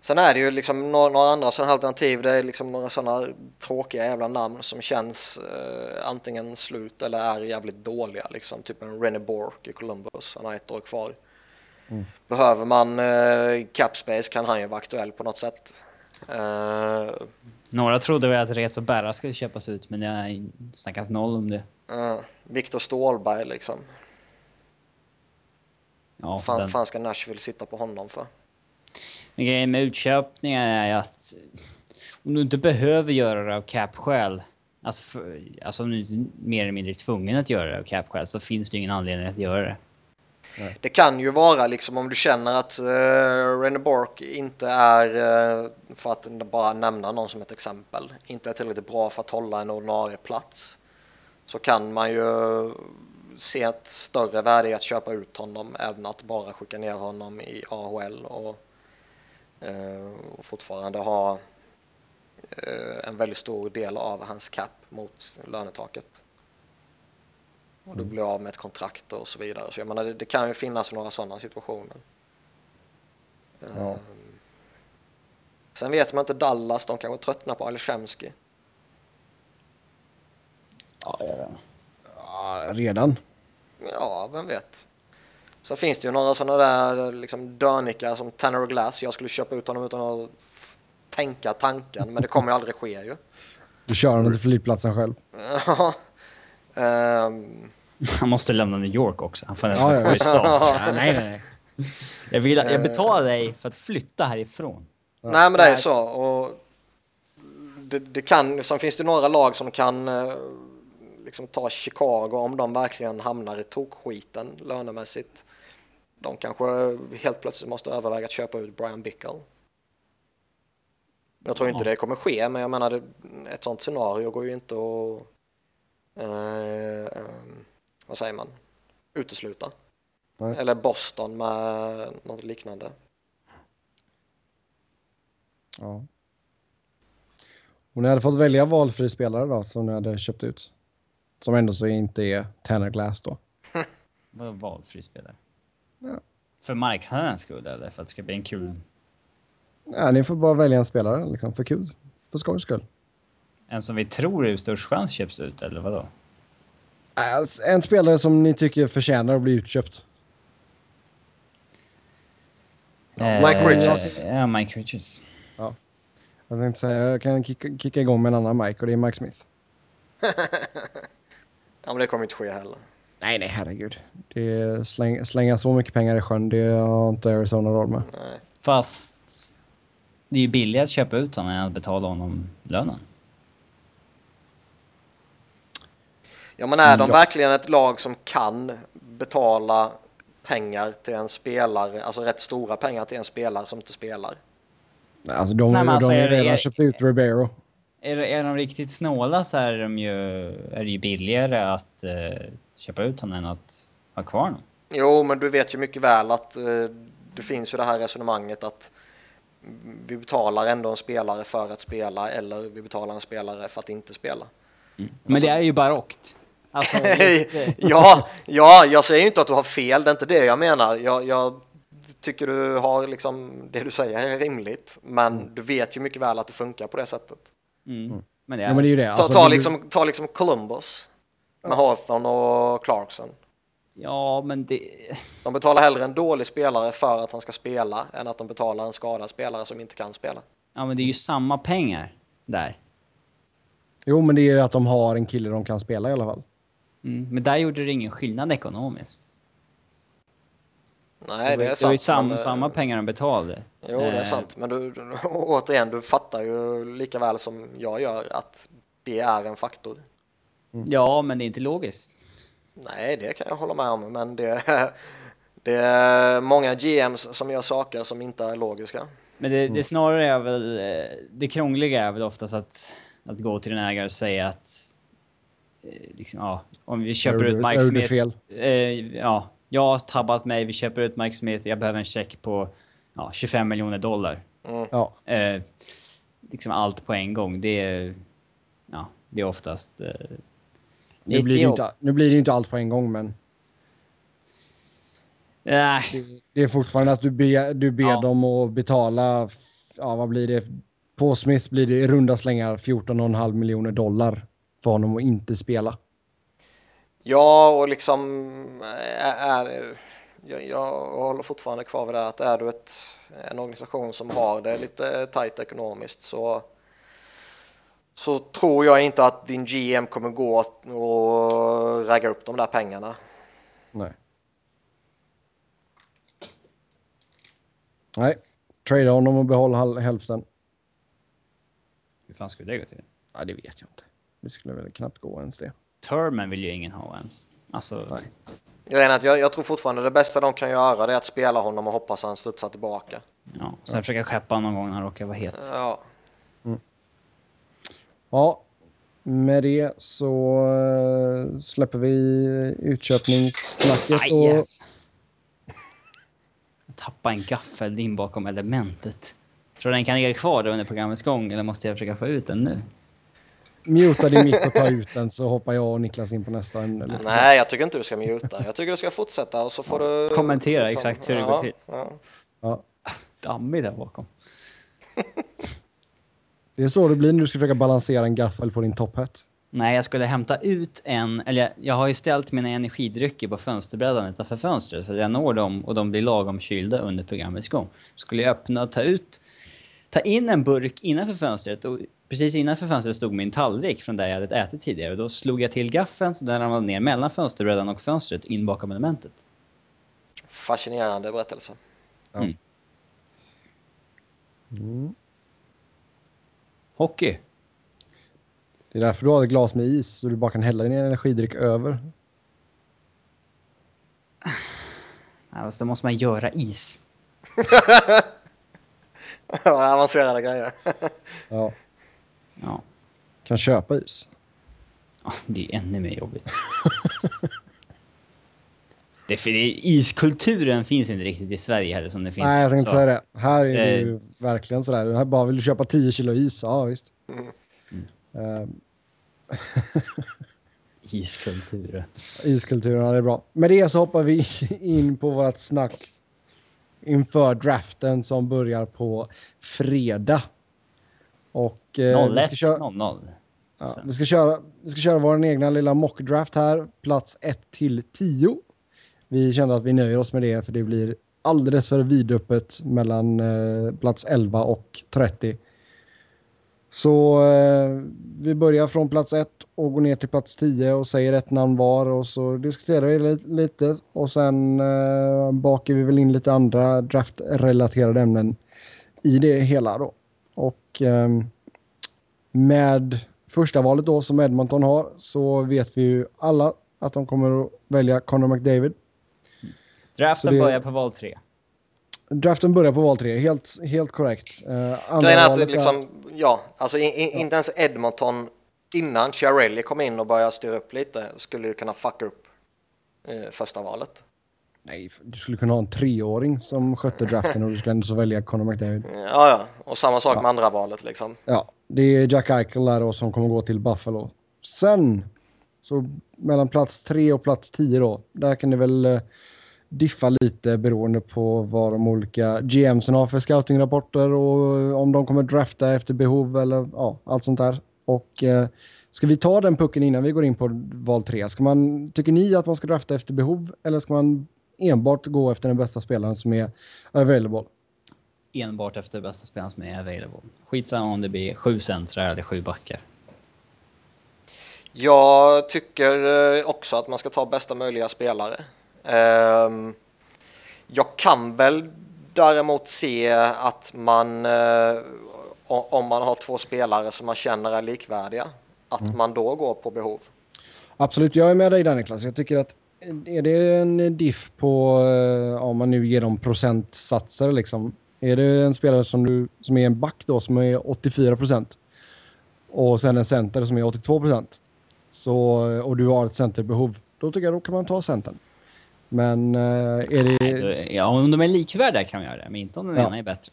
Sen är det ju liksom några, några andra sådana alternativ. Det är liksom några sådana tråkiga jävla namn som känns eh, antingen slut eller är jävligt dåliga. Liksom. Typ en René Bork i Columbus. Han har ett år kvar. Behöver man eh, cap space kan han ju vara aktuell på något sätt. Eh, Några trodde väl att Rezo Berra skulle köpas ut men det har snackats noll om det. eh, Viktor Stålberg liksom. Ja, Fan, den. fan ska Nashville sitta på honom för? Men grejen med utköpningar är att om du inte behöver göra det av cap-skäl, alltså, för, alltså om du är mer eller mindre tvungen att göra det av cap-skäl så finns det ingen anledning att göra det. Det kan ju vara liksom om du känner att eh, uh, René Bork inte är, uh, för att bara nämna någon som ett exempel, inte är tillräckligt bra för att hålla en ordinarie plats. Så kan man ju se ett större värde i att köpa ut honom än att bara skicka ner honom i AHL och, uh, och fortfarande ha en väldigt stor del av hans cap mot lönetaket. Och du blir av med ett kontrakt och så vidare. Så jag menar, det, det kan ju finnas några sådana situationer. Ja. Ehm, Sen vet man inte Dallas, de kanske tröttnar på Alshemski. Ja, jag vet. Ja, redan. Ja, vem vet. Sen finns det ju några sådana där liksom dörnikar som Tanner Glass. Jag skulle köpa ut honom utan att tänka tanken, men det kommer ju aldrig ske ju. <laughs> Du kör honom till flygplatsen själv. <laughs> Ja. Ehm, Han måste lämna New York också. Han får Ja, ja. Ja, nej, nej, nej. Jag, vill, jag betalar dig för att flytta härifrån. Nej men det är så. Och det, det kan, sen finns det några lag som kan eh, liksom ta Chicago om de verkligen hamnar i tokskiten lönemässigt. De kanske helt plötsligt måste överväga att köpa ut Brian Bickle. Jag tror inte Ja. det kommer ske, men jag menar ett sånt scenario går ju inte att eh, vad säger man, utesluta. Nej. Eller Boston med något liknande. Ja. Om ni hade fått välja valfri spelare då, som ni hade köpt ut. Som ändå så inte är Tanner Glass då. <laughs> Vadå valfri spelare? Ja. För marknadens skull eller för att det ska bli en kul... Nej, ni får bara välja en spelare liksom, för kul. För skojs skull. En som vi tror är störst chans köps ut eller vadå? Alltså, En spelare som ni tycker förtjänar att bli utköpt. Mike Richards. Eh, Ja, Mike Richards. Jag tänkte säga, jag kan kicka, kicka igång med en annan Mike och det är Mike Smith. <laughs> Ja, men det kommer inte ske heller. Nej, nej, herregud. Det är släng, slänga så mycket pengar i sjön, det har inte Arizona råd med. Nej. Fast det är ju billigare att köpa ut honom än att betala honom lönen. Ja, men är de Ja. verkligen ett lag som kan betala pengar till en spelare, alltså rätt stora pengar till en spelare som inte spelar? Nej, Alltså de, Nej, men alltså, de har är redan är- köpt ut Ribeiro. Är, är de riktigt snåla så är, de ju, är det ju billigare att eh, köpa ut honom än att ha kvar honom. Jo, men du vet ju mycket väl att eh, det finns ju det här resonemanget att vi betalar ändå en spelare för att spela eller vi betalar en spelare för att inte spela. Men det är ju barockt. Alltså, <laughs> ja, ja, jag säger ju inte att du har fel, det är inte det jag menar. Jag, jag tycker du har liksom, det du säger är rimligt, men du vet ju mycket väl att det funkar på det sättet. mm. Men det är, Ja, men det är ju det. Ta, Alltså, ta, liksom, ta liksom Columbus med Hawthorne och Clarkson. Ja, men det... De betalar hellre en dålig spelare för att han ska spela än att de betalar en skadad spelare som inte kan spela. Ja, men det är ju samma pengar där. Jo, men det är ju att de har en kille de kan spela i alla fall. Mm. Men där gjorde det ingen skillnad ekonomiskt. Nej, det är det var ju sant. sam, men, eh, samma pengar de betalade. Jo, det är Eh, sant. Men du, <laughs> återigen, du fattar ju lika väl som jag gör att det är en faktor. Ja, men det är inte logiskt. Nej, det kan jag hålla med om, men det, <laughs> det är många GMs som gör saker som inte är logiska. Men det, det snarare är väl... eh, Det krångliga är väl oftast att, att gå till en ägare och säga att... eh, Liksom, ja, om vi köper Jag ut Mike Smith... fel. Eh, ja, jag har tabbat mig, vi köper ut Mike Smith, jag behöver en check på ja, 25 miljoner dollar. Ja, Eh, liksom allt på en gång, det är... Ja, det är oftast... Eh, nu blir, det inte, nu blir det inte allt på en gång, men Nej, det är fortfarande att du ber, du ber Ja. dem att betala, ja vad blir det? På Smith blir det i runda slängar 14,5 miljoner dollar för honom att inte spela. Ja, och liksom är, är jag, jag håller fortfarande kvar vid det att är du ett, en organisation som har det lite tajt ekonomiskt så så tror jag inte att din GM kommer gå och ragga upp de där pengarna. Nej. Nej, trade honom och behålla hal- hälften. hur fan skulle det gå till? Ja, det vet jag inte. Det skulle väl knappt gå ens det. Termen vill ju ingen ha ens. Alltså, Nej. Jag, är att jag, jag tror fortfarande det bästa de kan göra det är att spela honom och hoppas att han studsar tillbaka. ja. Sen försöka skeppa någon gång när han råkar vara het. Ja, Ja, med det så eh, släpper vi utköpningssnacket Aj, och. Jag tappade en gaffel in bakom elementet. Tror du den kan ligga kvar under programmets gång eller måste jag försöka få ut den nu? Muta din mick och ta ut den så hoppar jag och Niklas in på nästa ämne. lite snabbt. nej, jag tycker inte du ska muta. Jag tycker du ska fortsätta och så får du Kommentera exakt hur det går ja, till. Ja. Ja. Dammig där bakom. <laughs> Det är så det blir när du ska försöka balansera en gaffel på din top hat. Nej, jag skulle hämta ut en, eller jag, jag har ju ställt mina energidrycker på fönsterbrädan utanför fönstret så jag når dem och de blir lagom kylda under programmets gång. Skulle jag öppna och ta ut, ta in en burk innanför fönstret och precis innanför fönstret stod min tallrik från där jag hade ätit tidigare och då slog jag till gaffeln så den ramlade ner mellan fönsterbrädan och fönstret in bakom elementet. Fascinerande berättelse. Mm. Hockey. Det är därför du har ett glas med is, så du bara kan hälla din energidryck över. <sighs> Ja, fast då måste man göra is. <laughs> <laughs> Avancerade grejer. Ja, Ja. kan köpa is. Ja, det är ännu mer jobbigt. det, är för det, iskulturen finns inte riktigt i Sverige heller som det finns Nej, jag tänkte säga det. Här är det Eh. ju verkligen sådär. Här bara vill du köpa 10 kilo is? Ja, visst. Eh, <laughs> Iskulturen. iskulturen, ja, det är bra. Med det så hoppar vi <laughs> in på vårt snack inför draften som börjar på fredag. Och eh, vi, 01 ska köra, 00. ja, vi, ska köra, vi ska köra vår egna lilla mockdraft här, plats 1 till 10. Vi kände att vi nöjer oss med det för det blir alldeles för vidöppet mellan eh, plats 11 och 30. Så eh, vi börjar från plats 1 och går ner till plats 10 och säger ett namn var och så diskuterar vi lite, lite och sen eh, bakar vi väl in lite andra draftrelaterade ämnen i det hela då. Och ehm, med första valet då som Edmonton har så vet vi ju alla att de kommer att välja Conor McDavid. Draften det- börjar på val 3. Draften börjar på val 3, helt, helt korrekt. Uh, andra är att valet liksom, ja, alltså in, in, inte ens Edmonton innan Chiarelli kom in och började styra upp lite skulle ju kunna fucka upp eh, första valet. Nej, du skulle kunna ha en treåring som skötte draften och du skulle ändå så välja Conor McDavid. Ja, ja, och samma sak med andra valet liksom. Ja, det är Jack Eichel där då som kommer gå till Buffalo. Sen, så mellan plats 3 och plats 10 då, där kan det väl eh, diffa lite beroende på vad de olika GMsen har för scoutingrapporter och om de kommer drafta efter behov eller ja, allt sånt där. Och eh, ska vi ta den pucken innan vi går in på val 3? Ska man, tycker ni att man ska drafta efter behov eller ska man enbart gå efter den bästa spelaren som är available? Enbart efter bästa spelaren som är available. Skitsamma om det blir sju centrar eller sju backar. Jag tycker eh, också att man ska ta bästa möjliga spelare. Ehm, Jag kan väl däremot se att man, eh, om man har två spelare som man känner är likvärdiga, att man då går på behov. Absolut, jag är med dig där Niklas. Jag tycker att är det en diff på, eh, om man nu ger dem procentsatser liksom. Är det en spelare som, du, som är en back då som är 84 procent och sen en center som är 82 procent så, och du har ett centerbehov, då tycker jag då kan man ta centern. Men eh, är det... Nej, då- Ja, om de är likvärdiga kan man göra det, men inte om den Ja. ena är bättre.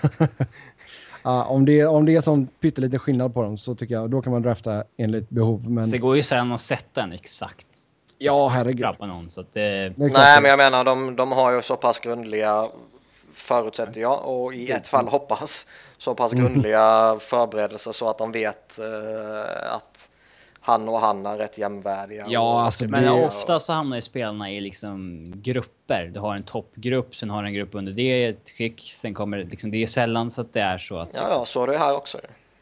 <laughs> Ja, om, det, om det är sån pytteliten skillnad på dem så tycker jag då kan man drafta enligt behov. Men Det går ju sen att sätta en exakt ja, herregud. någon, så att det... Det är Nej, men jag menar de, de har ju så pass grundliga, förutsätter jag, och i ett fall hoppas, så pass grundliga förberedelser så att de vet eh, att han och han är rätt jämnvärdiga. Ja, alltså, Men det- ofta så hamnar ju spelarna i liksom grupper. Du har en toppgrupp, sen har du en grupp under det, ett skick, sen kommer det liksom... Det är sällan så att det är så att... Ja, ja, så är det här också.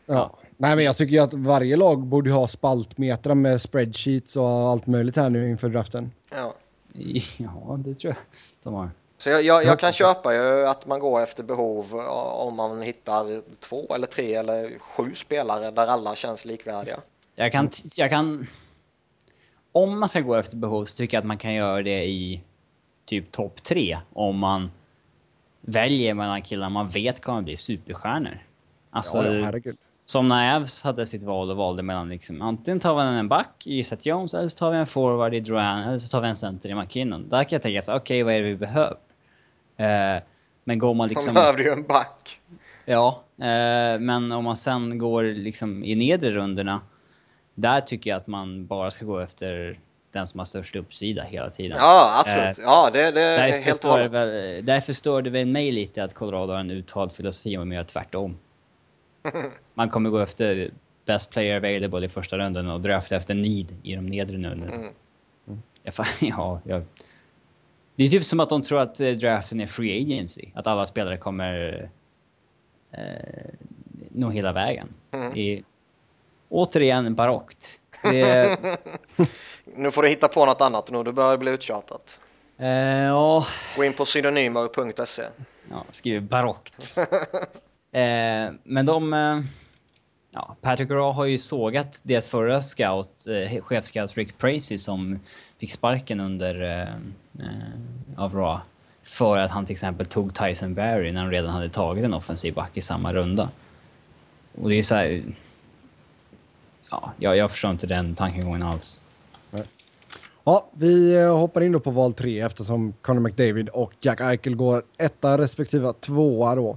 Ja. Nej, men jag tycker ju att varje lag borde ha spaltmetrar med spreadsheets och allt möjligt här nu inför draften. Ja. <laughs> Ja, det tror jag de har. Så jag, jag, jag kan köpa ju att man går efter behov om man hittar två eller tre eller sju spelare där alla känns likvärdiga. Jag kan, t- jag kan... Om man ska gå efter behov så tycker jag att man kan göra det i typ topp tre. Om man väljer mellan killar man vet kommer bli superstjärnor. Alltså, Ja, ja, herregud. som när Avs hade sitt val och valde mellan liksom, antingen tar vi en back i Seth Jones eller så tar vi en forward i Duran eller så tar vi en center i McKinnon. Där kan jag tänka så okej vad är det vi behöver? Eh, men går man Man liksom... behövde ju en back. Ja, eh, men om man sen går liksom i nedre rundorna, där tycker jag att man bara ska gå efter den som har störst uppsida hela tiden. Ja, absolut. Eh, Ja, det, det är helt och hållet. väl, därför står det väl mig lite att Colorado har en uttalad filosofi om att göra tvärtom. <laughs> Man kommer gå efter best player available i första rundan och drafta efter need i de nedre rundorna. Mm. Fan, <laughs> ja, jag, det är typ som att de tror att eh, draften är free agency. Att alla spelare kommer eh, nå hela vägen. Mm. Återigen barockt. Det, <laughs> Nu får du hitta på något annat nu, du börjar bli uttjatat. eh, ja, Gå in på synonymer.se. ja, skriver barockt. <laughs> eh, men de... Eh, Ja, Patrick Raw har ju sågat deras förra scout, eh, chefscout Rick Pracy som fick sparken under eh, eh, av Raw. För att han till exempel tog Tyson Barry när de redan hade tagit en offensiv back i samma runda. Och det är så här, Ja, jag, jag förstår inte den tankegången alls. Ja, vi eh, hoppar in då på val tre eftersom Conor McDavid och Jack Eichel går etta respektive tvåa då.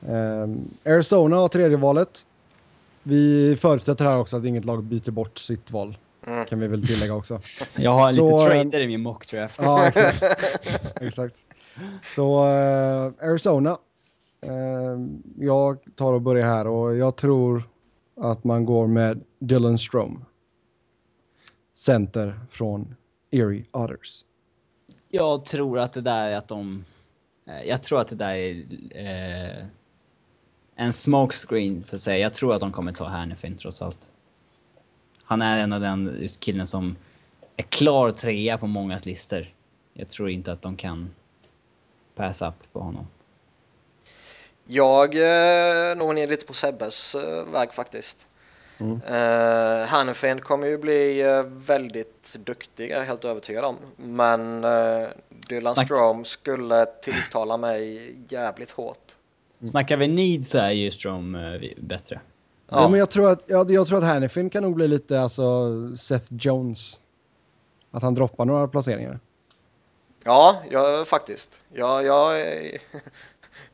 Um, Arizona har tredje valet. Vi förutsätter här också att inget lag byter bort sitt val. Mm. Kan vi väl tillägga också. Jag har Så, lite eh, trader i min mockdraft. Ja, exakt. <laughs> exakt. Så eh, Arizona. Eh, jag tar och börjar här och jag tror att man går med Dylan Strom. Center från Erie Otters. Jag tror att det där är att de... Eh, jag tror att det där är eh, en smokescreen, så att säga. Jag tror att de kommer ta Hannifin trots allt. Han är en av den killen som är klar trea på mångas listor. Jag tror inte att de kan pass up på honom. Jag eh, når ner lite på Sebbes eh, väg faktiskt. Mm. Eh, Hannifin kommer ju bli eh, väldigt duktig, jag är helt övertygad om. Men eh, Dylan Snack- Strom skulle tilltala mig jävligt hårt. Snackar vi need så är ju Strom eh, bättre. Ja. men jag, tror att, jag, jag tror att Hannifin kan nog bli lite alltså, Seth Jones. Att han droppar några placeringar. Ja, ja faktiskt. Ja, jag <laughs> är,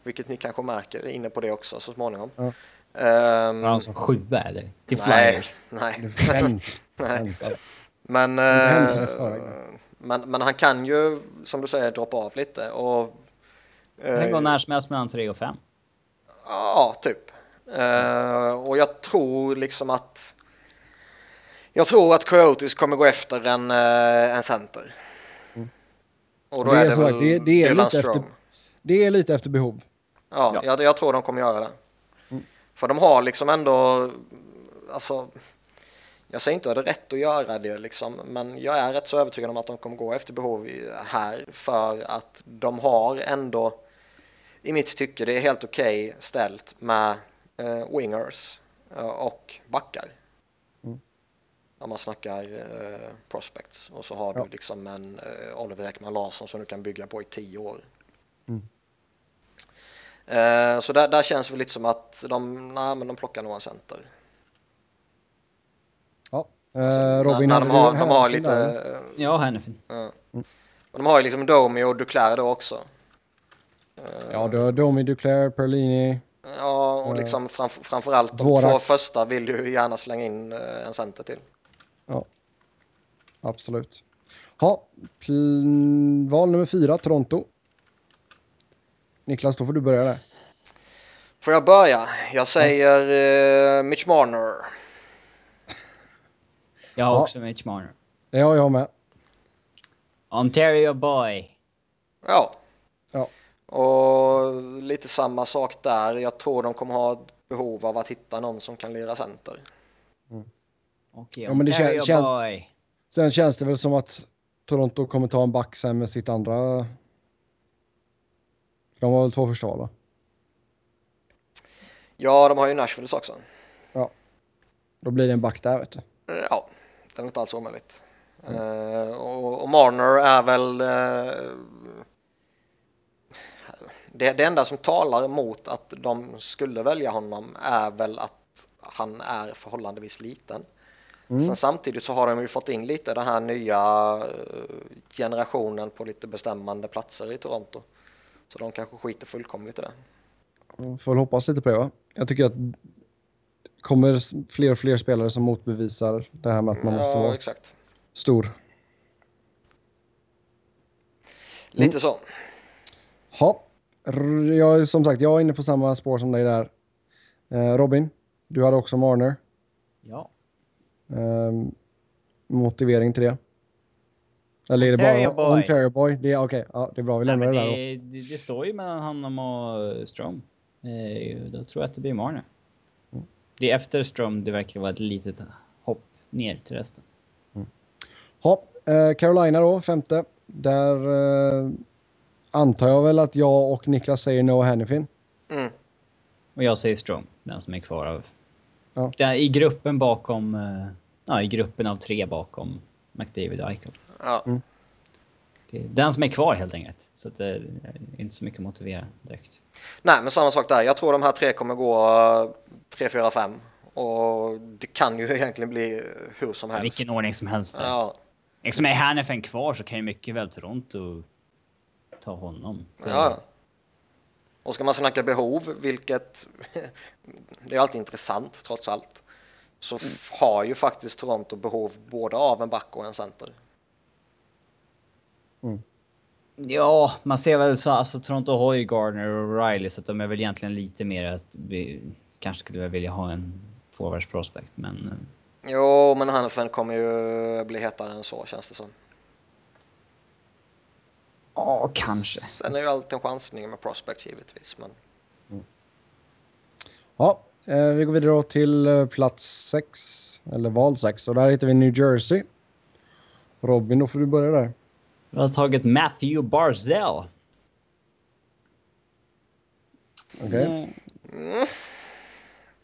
vilket ni kanske märker, är inne på det också så småningom. Ja. Ehm, Var han som sjua eller? Till nej, Flyers? nej. <laughs> Nej. Men, eh, förväg. men, men han kan ju, som du säger, droppa av lite. Och, Det kan gå eh, när som helst mellan tre och fem. Ja, typ. Eh, och jag tror liksom att... Jag tror att Coyotes kommer gå efter en, uh, en center. Och då Det är är det, så väl att det- det är Dylan lite efter-. Det är lite efter behov. Ja, Ja. Jag, jag tror de kommer göra det. För de har liksom ändå... Alltså... Jag säger inte att det är rätt att göra det liksom, men jag är rätt så övertygad om att de kommer gå efter behov här för att de har ändå i mitt tycke det är helt okej ställt med eh, wingers eh, och backar. Mm. Om man snackar eh, prospects och så har Ja. du liksom en eh, Oliver Ekman Larsson som du kan bygga på i tio år. Mm. Eh, så där, där känns det lite som att de, nej, men de plockar nog en center. Ja. Alltså, Eh, Robin, när, när de har, de har lite, där? Ja, Hannifin. ja. Och de har ju liksom Domi och Duclair då också. Eh, Ja, du har Domi, Duclair, Perlini. Ja, och liksom framf framförallt de Dvorak. två första vill du ju gärna slänga in en center till. Ja, absolut. Ja, val nummer fyra, Toronto. Niklas, då får du börja där. Får jag börja? Jag säger eh, Mitch Marner. <laughs> Jag har Ja. också Mitch Marner. Har jag med. Ontario boy. Ja. Ja. Och lite samma sak där. Jag tror de kommer ha behov av att hitta någon som kan lira center. Okej, Ja, men det kän- Ontario känns- boy. Sen känns det väl som att Toronto kommer ta en back sen med sitt andra... De var väl två första val, va? Ja, de har ju Nashvilles också. Då blir det en back där, vet du. Eh, Ja, det är inte alls omöjligt. Eh, och, och Marner är väl... eh, det, det enda som talar emot att de skulle välja honom är väl att han är förhållandevis liten. Sen samtidigt så har de ju fått in lite den här nya generationen på lite bestämmande platser i Toronto. Så de kanske skiter fullkomligt i det. Får väl hoppas lite på det, va? Jag tycker att det kommer fler och fler spelare som motbevisar det här med att man måste Ja, vara exakt. stor. Lite så. Ja, jag, som sagt, jag är inne på samma spår som dig där. Eh, Robin, du hade också Marner. Ja. Ehm, motivering till det? Eller är det Ontario bara boy. Ontario Boy? Det är okej, ja, det är bra. Vi Nej, lämnar men det där då. det, det, det står ju mellan honom och Strom. Eh, då tror jag att det blir Marner. Mm. Det är efter Strom det verkar vara ett litet hopp ner till resten. Ja, eh, Carolina då, femte. Där eh, antar jag väl att jag och Niklas säger Noah Hannifin. Mm. Och jag säger Strom, den som är kvar av Ja. Där, I gruppen bakom... eh, Ja, i gruppen av tre bakom McDavid och Eichel. Ja. Mm. Det är den som är kvar helt enkelt. Så att det är inte så mycket att motivera direkt. Nej, men samma sak där. Jag tror de här tre kommer gå eh, 3, 4, 5. Och det kan ju <laughs> egentligen bli hur som helst. Vilken ordning som helst. där. Ja, Liksom är Hanifin kvar så kan ju mycket väl Toronto ta honom. ja. Och ska man snacka behov, vilket <laughs> det är alltid intressant trots allt, så f- har ju faktiskt Toronto behov både av en back och en center. Ja, man ser väl så, alltså Toronto har ju Gardner och Riley så att de är väl egentligen lite mer att vi kanske skulle väl vilja ha en forwards prospect men eh, Jo, men Hanifin kommer ju bli hetare än så känns det som. ja, kanske. Sen är ju alltid en chansning med prospects givetvis, men Ja, eh, vi går vidare till eh, plats 6, eller val 6. Och där hittar vi New Jersey. Robin, då får du börja där. Vi har tagit Matthew Barzell. Okej. Mm.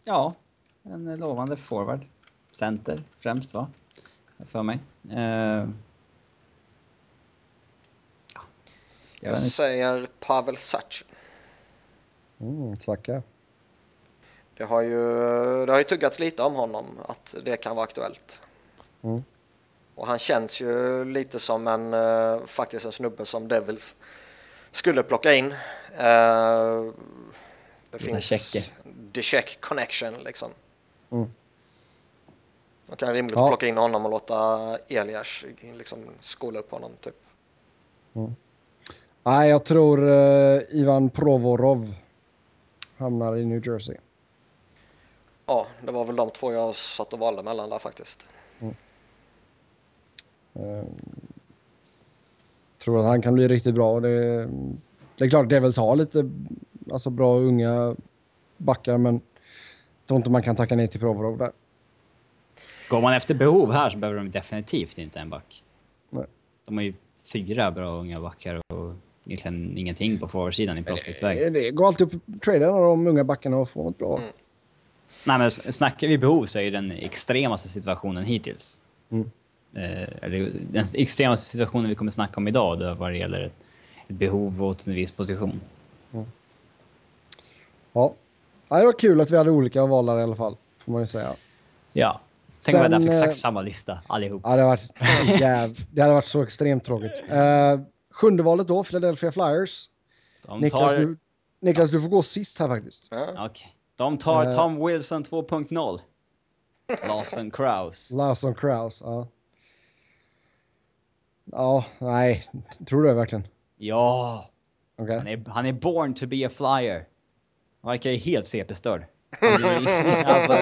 Ja, en lovande forward. Center främst va? För mig. Eh, ja. Jag jag säger Pavel Sac. Mm, Zacka. Det har ju, det har ju tuggats lite om honom att det kan vara aktuellt. Mm. Och han känns ju lite som en, eh, faktiskt en snubbe som Devils skulle plocka in. Eh, det finns Tjecker. the check connection liksom. Mm. Man kan rimligt Ja. plocka in honom och låta Elias liksom skola upp honom typ. Nej, jag tror eh, Ivan Provorov hamnar i New Jersey. Ja, det var väl de två jag satt och valde mellan där faktiskt. Eh, tror att han kan bli riktigt bra. Det, det är klart, Devils har lite alltså, bra unga backar, men jag tror inte man kan tacka nej till Provorov där. Går man efter behov här så behöver de definitivt inte en back. Nej. De har ju fyra bra unga backar och egentligen ingenting på forwardsidan i prospectväg. Eh, Det går alltid att trada av de unga backarna och få något bra. Mm. Nej men snackar vi behov så är ju den extremaste situationen hittills. Mm. Eh, eller den extremaste situationen vi kommer snacka om idag då vad det gäller ett, ett behov åt en viss position. Ja. ja, det var kul att vi hade olika valare i alla fall, får man ju säga. Ja. Tänk om vi hade haft exakt eh, samma lista allihop. Ja, det, hade varit, <laughs> jäv... det hade varit så extremt tråkigt. Uh, sjunde valet då, Philadelphia Flyers. De Niklas, tar, du, Niklas, du får gå sist här faktiskt. Ja. Okej. De tar. Tom Wilson 2.0. Lawson Kraus. Lawson Krause, ja. Ja, nej. Tror du det verkligen? Ja! Okej. Han är, han är born to be a flyer. Han verkar ju helt CP-störd. <laughs> alltså,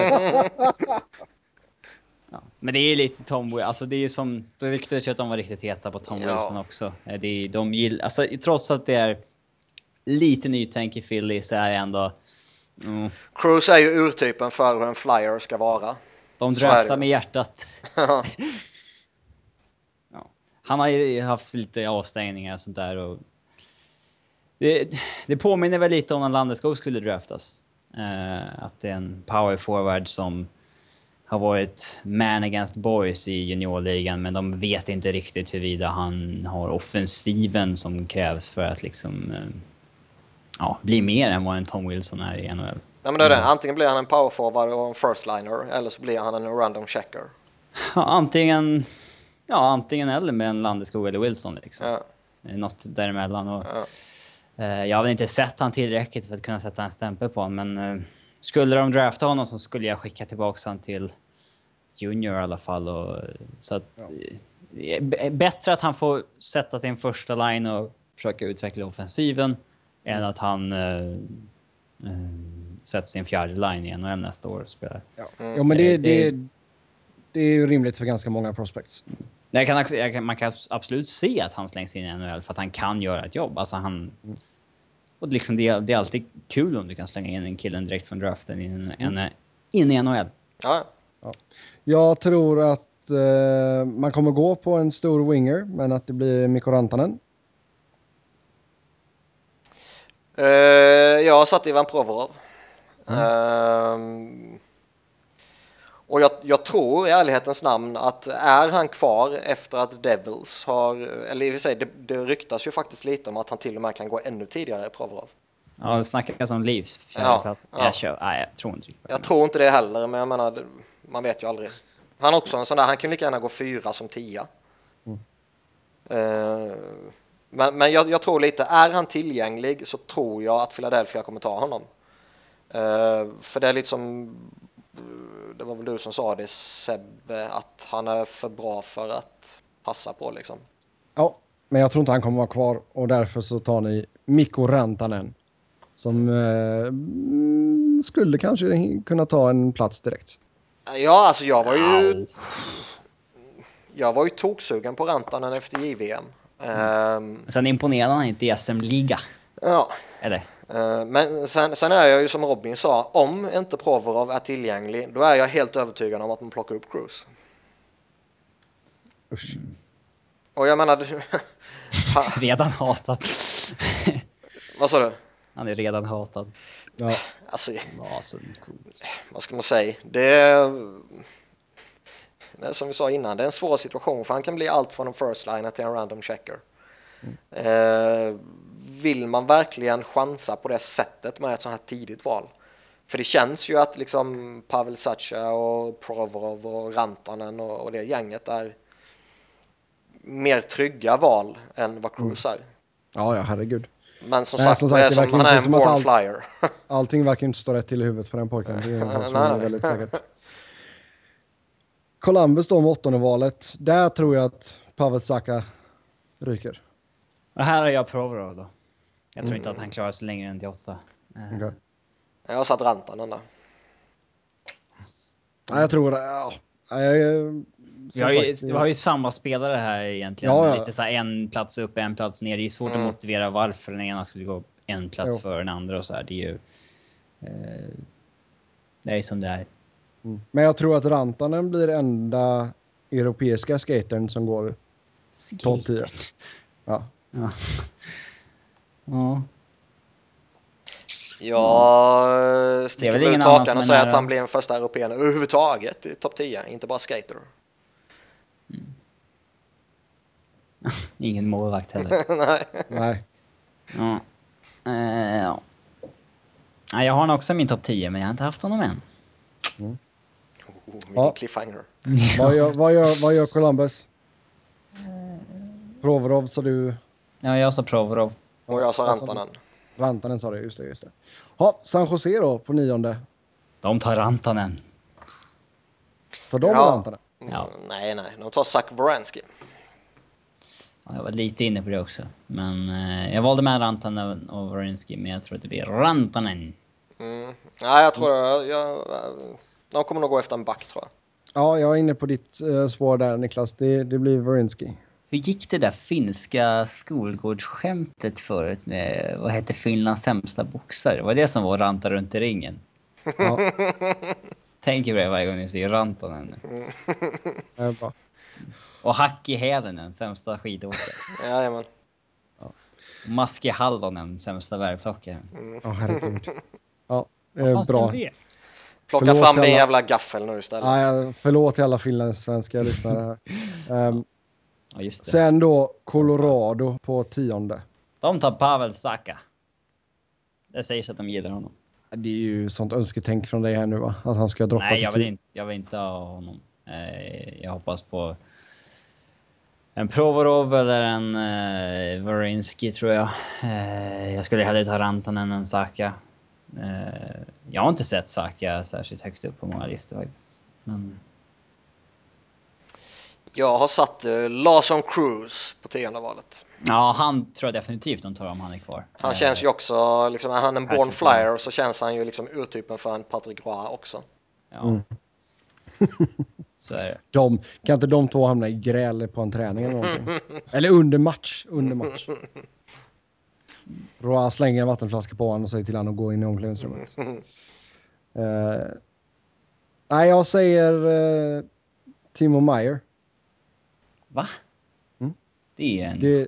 ja. Men det är lite Tom Wilson, alltså det är som, det ryktades ju att de var riktigt heta på Tom Ja. Wilson också. Eh, Det är, de gillar, alltså trots att det är lite nytänk i Philly så är det ändå, mm, Cruise är ju urtypen för hur en flyer ska vara. de ju. med hjärtat. <laughs> <laughs> Ja. Han har ju haft lite avstängningar och sånt där och det, det påminner väl lite om när Landeskog skulle draftas. Eh, att det är en power forward som har varit man against boys i juniorligan men de vet inte riktigt huruvida han har offensiven som krävs för att liksom eh, ja, bli mer än vad en Tom Wilson är i NHL. Nej, men det är det. Antingen blir han en power forward och en first liner eller så blir han en random checker. Ja, antingen, ja, antingen eller med en Landeskog eller Wilson liksom. Ja, Eh, Något däremellan. Och, ja. eh, jag har väl inte sett han tillräckligt för att kunna sätta en stämpel på honom, men eh, skulle de drafta honom så skulle jag skicka tillbaka honom till Junior i alla fall. Och, så att, eh, b- bättre att han får sätta sin första line och försöka utveckla offensiven än att han eh, eh, sätter sin fjärde line i NHL nästa år och spelar. Ja. Mm. Jo, men det, Eh, det- det, det är ju rimligt för ganska många prospects. Jag kan, jag kan, man kan absolut se att han slängs in i NHL för att han kan göra ett jobb. Alltså han... Och liksom det, är- det är alltid kul om du kan slänga in en killen direkt från draften in, en, in i NHL. Ja, Jag tror att eh, man kommer gå på en stor winger, men att det blir Mikko Rantanen. Eh, jag har satt Ivan Provorov. Ehm, Och jag, jag tror i ärlighetens namn att är han kvar efter att Devils har, eller i och för sig, det, det ryktas ju faktiskt lite om att han till och med kan gå ännu tidigare i Provorov. Ja, det snackas om Leafs. Ja, Ja, ja. Jag kör, nej, jag tror inte riktigt. Jag tror inte det heller, men jag menar, man vet ju aldrig. Han är också en sån där, han kan lika gärna gå fyra som tia. Eh, men men jag, jag tror lite, är han tillgänglig så tror jag att Philadelphia kommer ta honom. Eh, för det är lite som, det var väl du som sa det Sebbe, att han är för bra för att passa på liksom. Ja, men jag tror inte han kommer vara kvar och därför så tar ni Mikko Rantanen. Som eh, mm, skulle kanske kunna ta en plats direkt. Ja, alltså jag var ju, jag var ju toksugen på Rantanen efter JVM. Ehm, Sen imponerade han inte i SM-liga. ja, Eller? Eh, Men sen, sen är jag ju som Robin sa, om inte Provorov är tillgänglig, då är jag helt övertygad om att man plockar upp Cruise. Usch. Och jag menar, <laughs> Redan hatad. <laughs> vad sa du? Han är redan hatad. Ja, Alltså, vad ska man säga? Det är, det är som vi sa innan, det är en svår situation för han kan bli allt från en first liner till en random checker. Eh, vill man verkligen chansa på det sättet med ett sånt här tidigt val? För det känns ju att liksom Pavel Sacha och Provorov och Rantanen och, och det gänget är mer trygga val än vad Cruz är. ja, ja herregud. Men som Nej, sagt, som sagt, som, han är en born allt- flyer. <laughs> Allting verkar inte stå rätt till i huvudet på den pojken. Det är en som Nej, är väldigt säkert. Columbus då med åttonde valet. Där tror jag att Pavel Saka ryker. Och här har jag Provorov då. Jag tror inte att han klarar sig längre än till åtta. Eh, Okej. Jag har satt Rantanen där. Ja, jag tror... Ja, ja, jag, Vi har, ju, vi har ju samma spelare här egentligen. Ja, ja. Lite så här en plats upp, en plats ner. Det är svårt att motivera varför den ena skulle gå en plats Jo. före den andra och så här. Det är ju... Eh, det är som det är. Mm. Men jag tror att Rantanen blir enda europeiska skatern som går topp 10. Ja. Ja. ja. Jag sticker ut hakan och säger att han blir en första europén överhuvudtaget i topp 10, inte bara skater. <laughs> Ingen målvakt heller. <laughs> Nej. Nej. ja. Eh, ja. Ja, jag har också min topp 10, men jag har inte haft honom än. Oh, vilken Ja. cliffhanger. Vad gör, <laughs> vad gör, vad gör Columbus? Provorov sa du. Ja, jag sa Provorov. Och jag sa Rantanen. Rantanen sa det, just det. Just det. Ja, San Jose då på nionde. De tar Rantanen. Tar de Ja. Rantanen? Ja. Mm, Nej, nej, de tar Zach Baranski. Ja, jag var lite inne på det också. Men eh, jag valde med Rantanen och Warinsky, men jag tror att det blir Rantanen. Mm. Nej, jag tror jag, jag, de kommer nog gå efter en back tror jag. Ja, jag är inne på ditt uh, spår där Niklas. Det, det blir Warinsky. Hur gick det där finska skolgårdsskämtet förut med, vad hette Finlands sämsta boxare? Var det som var ranta runt i ringen? Ja, <laughs> Tänker på det varje gång ni ser Rantanen. det är bra. Och Hacki Hädenen, sämsta skidåkare. Jajamän. Maski Hallonen, sämsta bärplockaren. Ja, herregud. Ja, eh, bra. Plocka Förlåt fram din alla- jävla gaffel nu istället. Ja, ja, förlåt till alla finlandssvenska lyssnare här. <laughs> Ehm, Ja, sen då Colorado på tionde. De tar Pavel Saka. Det sägs att de gillar honom. Det är ju sånt önsketänk från dig här nu va? Att han ska droppa Nej, jag vill, inte, jag vill inte ha honom. Eh, jag hoppas på en Provorov eller en eh, Warinsky tror jag. Eh, jag skulle hellre ta Rantanen än Saka. Eh, jag har inte sett Saka särskilt högt upp på många listor faktiskt. Men Jag har satt uh, Larson Cruz på tionde valet. ja, han tror jag definitivt de tar om han är kvar. Han Eh, känns ju också, liksom, är han en born flyer så känns han ju liksom urtypen för en Patrick Roy också. Ja. Mm. <laughs> Så är det. De, kan inte de två hamna i gräl på en träning eller någonting? eller under match. Under match. Roa slänger en vattenflaska på honom och säger till honom att gå in i omklädningsrummet. <laughs> Eh, nej, jag säger uh, Timo Meyer. Va? Mm. Det är en Det,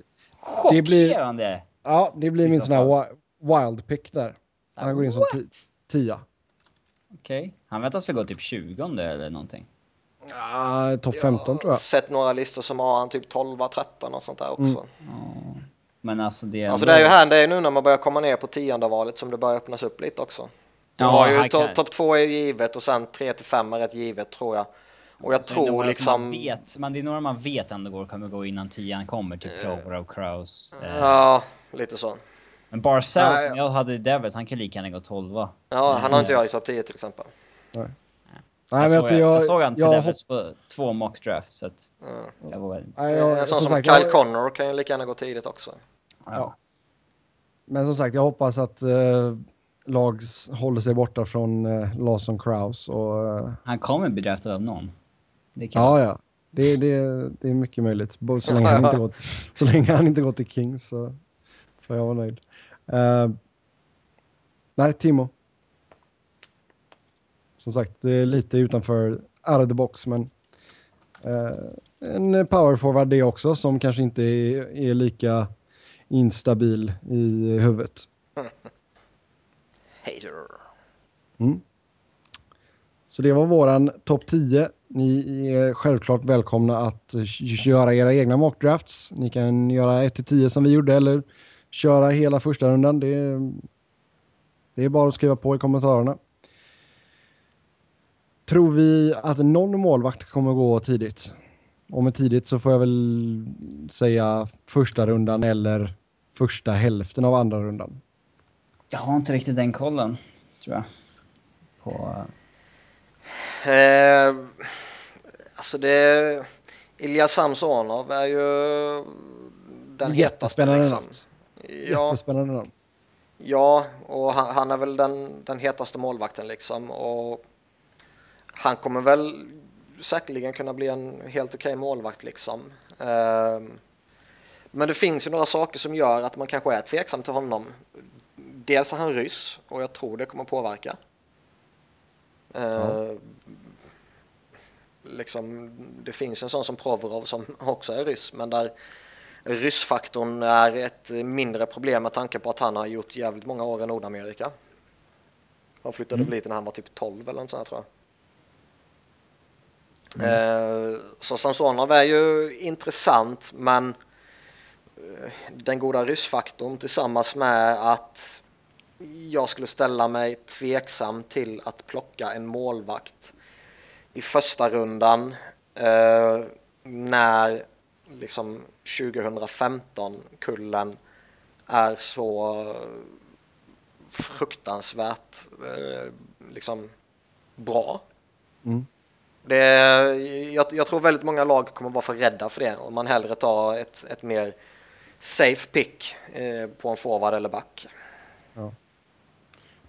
det blir- chockerande... ja, det blir min sån här wi- wild pick där. Han går in som tia. Okej. Han väntas väl gå typ 20 eller någonting. Ja, Topp 15 tror jag. Sett några listor som har han typ 12, 13 och sånt där också. Ja. Men alltså det är Alltså det är ju här, det är nu när man börjar komma ner på tionde valet som det börjar öppnas upp lite också. Du Ja, har ju topp två är givet och sen tre till fem är rätt givet tror jag. Och jag Så är det några tror som liksom... Man vet, men det är några man vet ändå går, kommer gå innan tian kommer, typ Clover och Kraus. Eh, Ja, lite så. Men Barcel Nej, som jag hade i Devils, han kan lika gärna gå 12 Ja, han har inte jag i topp 10 till exempel. Nej, jag, men såg, jag, jag, jag, såg han till jag, Devils på två mock drafts, så att jag var väl... nej, jag, en sån som som sagt, Kyle Connor kan ju lika gärna gå tidigt också. Ja. Men som sagt, jag hoppas att eh, lag håller sig borta från eh, Lawson Kraus. Och, eh, Han kommer bli draftad av någon. Det kan ja, ja. Det, det, det är mycket möjligt. Så länge han inte <laughs> gått, så länge han inte gått till Kings så får jag vara nöjd. Eh, nej, Timo. Som sagt, det är lite utanför out of the box, men eh, en power forward det också som kanske inte är, är lika instabil i huvudet. Hater. Mm. Så det var våran topp 10. Ni är självklart välkomna att göra era egna mockdrafts. Ni kan göra 1-10 som vi gjorde eller köra hela första rundan. Det är, det är bara att skriva på i kommentarerna. Tror vi att någon målvakt kommer gå tidigt? Om med tidigt så får jag väl säga första rundan eller första hälften av andra rundan. Jag har inte riktigt den kollen, tror jag. På... Eh, alltså det... Ilja Samsonov är ju den hetaste Jättespännande liksom. namn. Ja, Jättespännande namn. ja, och han, han är väl den, den hetaste målvakten liksom. Och han kommer väl säkerligen kunna bli en helt okej målvakt liksom. Eh, men det finns ju några saker som gör att man kanske är tveksam till honom. Dels är han ryss och jag tror det kommer påverka. Eh, liksom, det finns en sån som Provorov som också är ryss, men där ryssfaktorn är ett mindre problem med tanke på att han har gjort jävligt många år i Nordamerika. Han flyttade väl hit när han var typ 12 eller något sånt här, tror jag. Eh, så Samsonov är ju intressant, men eh, den goda ryssfaktorn tillsammans med att jag skulle ställa mig tveksam till att plocka en målvakt i första rundan eh, när liksom 2015-kullen är så fruktansvärt eh, liksom bra. Mm. Det, jag, jag tror väldigt många lag kommer vara för rädda för det om man hellre tar ett, ett mer safe pick eh, på en forward eller back.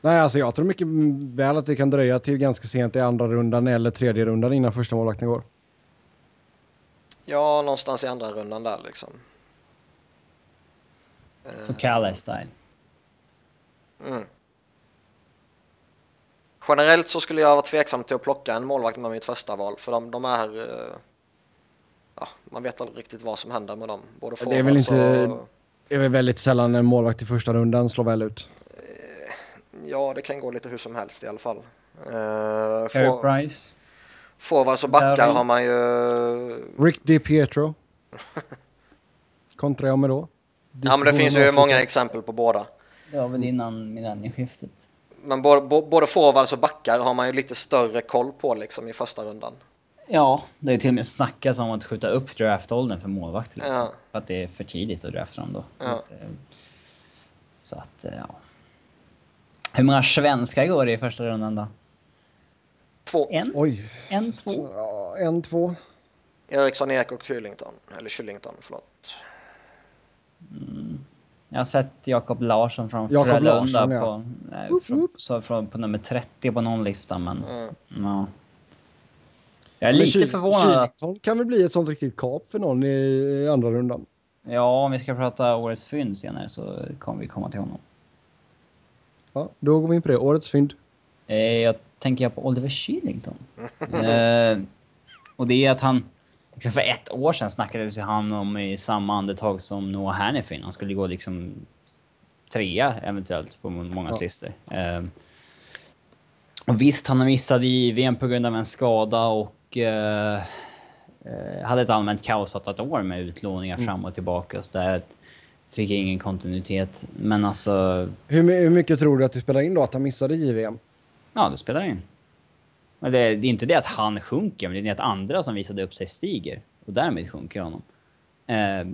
Nej, alltså jag tror mycket väl att det kan dröja till ganska sent i andra rundan eller tredje rundan innan första målvakten går. Ja, någonstans i andra rundan där liksom. På Calle-style. Mm. Generellt så skulle jag vara tveksam till att plocka en målvakt med mitt första val för de, de är... eh, Ja, man vet aldrig riktigt vad som händer med dem. Både Det är väl inte- och- Det är väl väldigt sällan en målvakt i första rundan slår väl ut. Ja, det kan gå lite hur som helst i alla fall. Uh, Carey for, Price. forwards och backar har man ju... Rick DiPietro. <laughs> Kontrar jag med då? Ja, men det finns ju många exempel på båda. Det var väl innan millennieskiftet. Men både, forwards och backar har man ju lite större koll på liksom i första rundan. Ja, det är till och med snackas om att skjuta upp draftåldern för målvakter. Liksom, Ja. För att det är för tidigt att drafta dem då. Ja. Eh, Så att, eh, ja. Hur många svenskar går det i första rundan då? Två. En? Oj. En, två? Ja, en, två. Eriksson, Ek och Kyllington. Eller Kyllington, förlåt. Jag har sett Jakob Larsson från Jakob Frölunda Larsson, ja. på, nej, från, så från, på nummer 30 på någon lista, men Mm. ja. Jag är Men lite förvånad att, Kylington kan väl bli ett sånt riktigt kap för någon i, i andra rundan. ja om vi ska prata årets fynd senare så kommer vi komma till honom. Ja, då går vi in på det. Årets fynd. Eh, jag tänker jag på Oliver Kylington. <laughs> eh, och det är att han, liksom för ett år sedan snackades han om i samma andetag som Noah Hannifin. Han skulle gå liksom trea eventuellt på många Ja. listor. Eh, och visst, han har missat i VM på grund av en skada och eh, hade ett allmänt kaosartat år med utlåningar Mm. fram och tillbaka. Så där fick ingen kontinuitet. Men alltså, Hur, hur mycket tror du att det spelar in då att han missade JVM? ja det spelar in. Men det, det är inte det att han sjunker, men det är det att andra som visade upp sig stiger. Och därmed sjunker honom. Eh,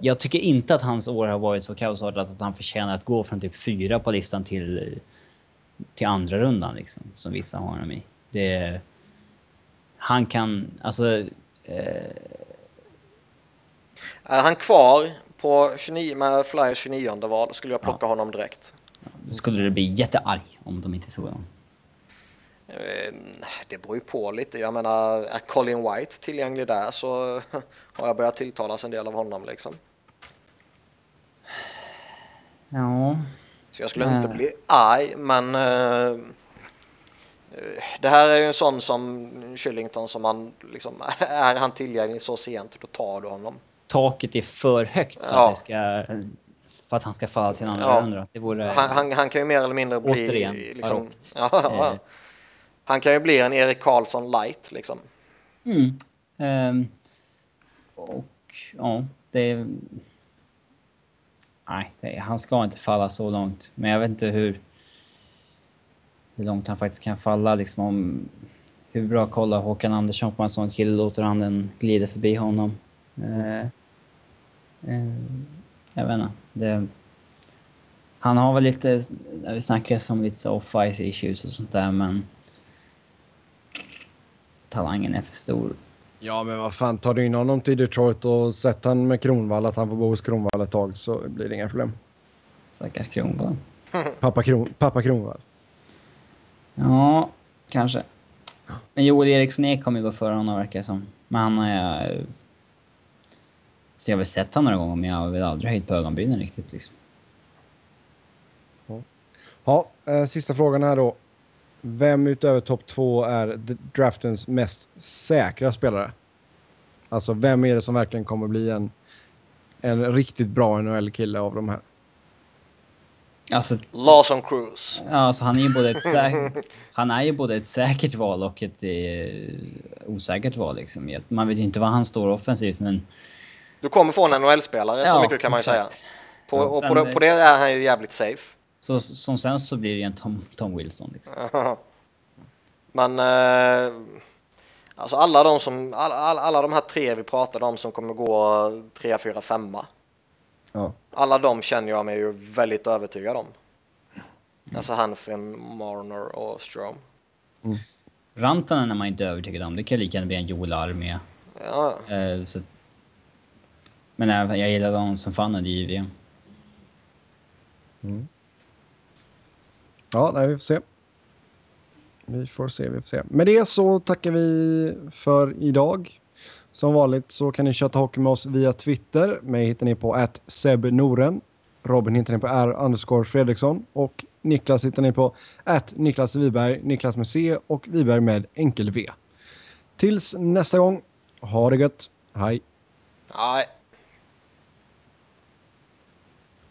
jag tycker inte att hans år har varit så kaosartat att han förtjänar att gå från typ fyra på listan till, till andra rundan liksom, som vissa har honom i. Det, han kan, alltså, Är han kvar på 29, med Flyers 29 val skulle jag plocka honom direkt. då skulle det bli jättearg om de inte såg honom. Eh, Det beror ju på lite. Jag menar, är Colin White tillgänglig där så <laughs> har jag börjat tilltalas en del av honom liksom. Ja, Så jag skulle Nej. inte bli arg, men eh, eh, det här är ju en sån som Shillington som han liksom, <laughs> är han tillgänglig så sent, då tar du honom. Taket är för högt för, Ja. att, ska, för att han ska falla till en Ja. runda. Det vore... Han, han, han kan ju mer eller mindre bli... Återigen, liksom, ja. <laughs> Eh. Han kan ju bli en Erik Karlsson light liksom. Mm. Ehm, och ja, det... Nej, det, han ska inte falla så långt. Men jag vet inte hur... Hur långt han faktiskt kan falla liksom om... Hur bra kollar Håkan Andersson på en sån kille? Låter han den glida förbi honom? Eh, jag vet inte. Det, han har väl lite... Vi snackar om lite så off-ice issues och sånt där men... Talangen är för stor. Ja, men vad fan, tar du in honom till Detroit och sätter han med Kronwall, att han får bo hos Kronwall ett tag så blir det inga problem. Stackars Kronwall. <laughs> Pappa, Kron, pappa Kronwall. Ja, kanske. Men Joel Eriksson Ek kommer ju gå före honom verkar det som. Men han har jag... Så jag har väl sett honom några gånger men jag har väl aldrig höjt på ögonbrynen riktigt liksom. Ja, eh, sista frågan här då. Vem utöver topp två är draftens mest säkra spelare? Alltså, vem är det som verkligen kommer bli en, en riktigt bra NHL-kille av de här? Alltså, Lawson Cruz. ja, alltså han är ju både ett säkert... <laughs> Han är ju både ett säkert val och ett eh, osäkert val liksom. Man vet ju inte vad han står offensivt men... Du kommer få en NHL-spelare, så Ja, mycket kan man ju säga. På, och på på det är han ju jävligt safe. Så, som sen så blir det ju en Tom, Tom Wilson liksom. Men eh, alltså alla de som, alla, alla, alla de här tre vi pratade om som kommer gå 3, 4, 5 Ja. Alla de känner jag mig ju väldigt övertygad om. Alltså Hanfin, Marner och Strom. Rantanen är man inte övertygad om. Det kan lika gärna bli en Joel Armé. Ja, Eh, så, men även, jag gillade honom som fan under JVM. Ja, nej, vi får se. Vi får se, vi får se. Med det så tackar vi för idag. Som vanligt så kan ni köta hockey med oss via Twitter. Mig hittar ni på att Noren. Robin hittar ni på R underscore Fredriksson. Och Niklas hittar ni på att Niklas Wiberg, Niklas med C och Wiberg med enkel V. Tills nästa gång, ha det gött. Hej! nej.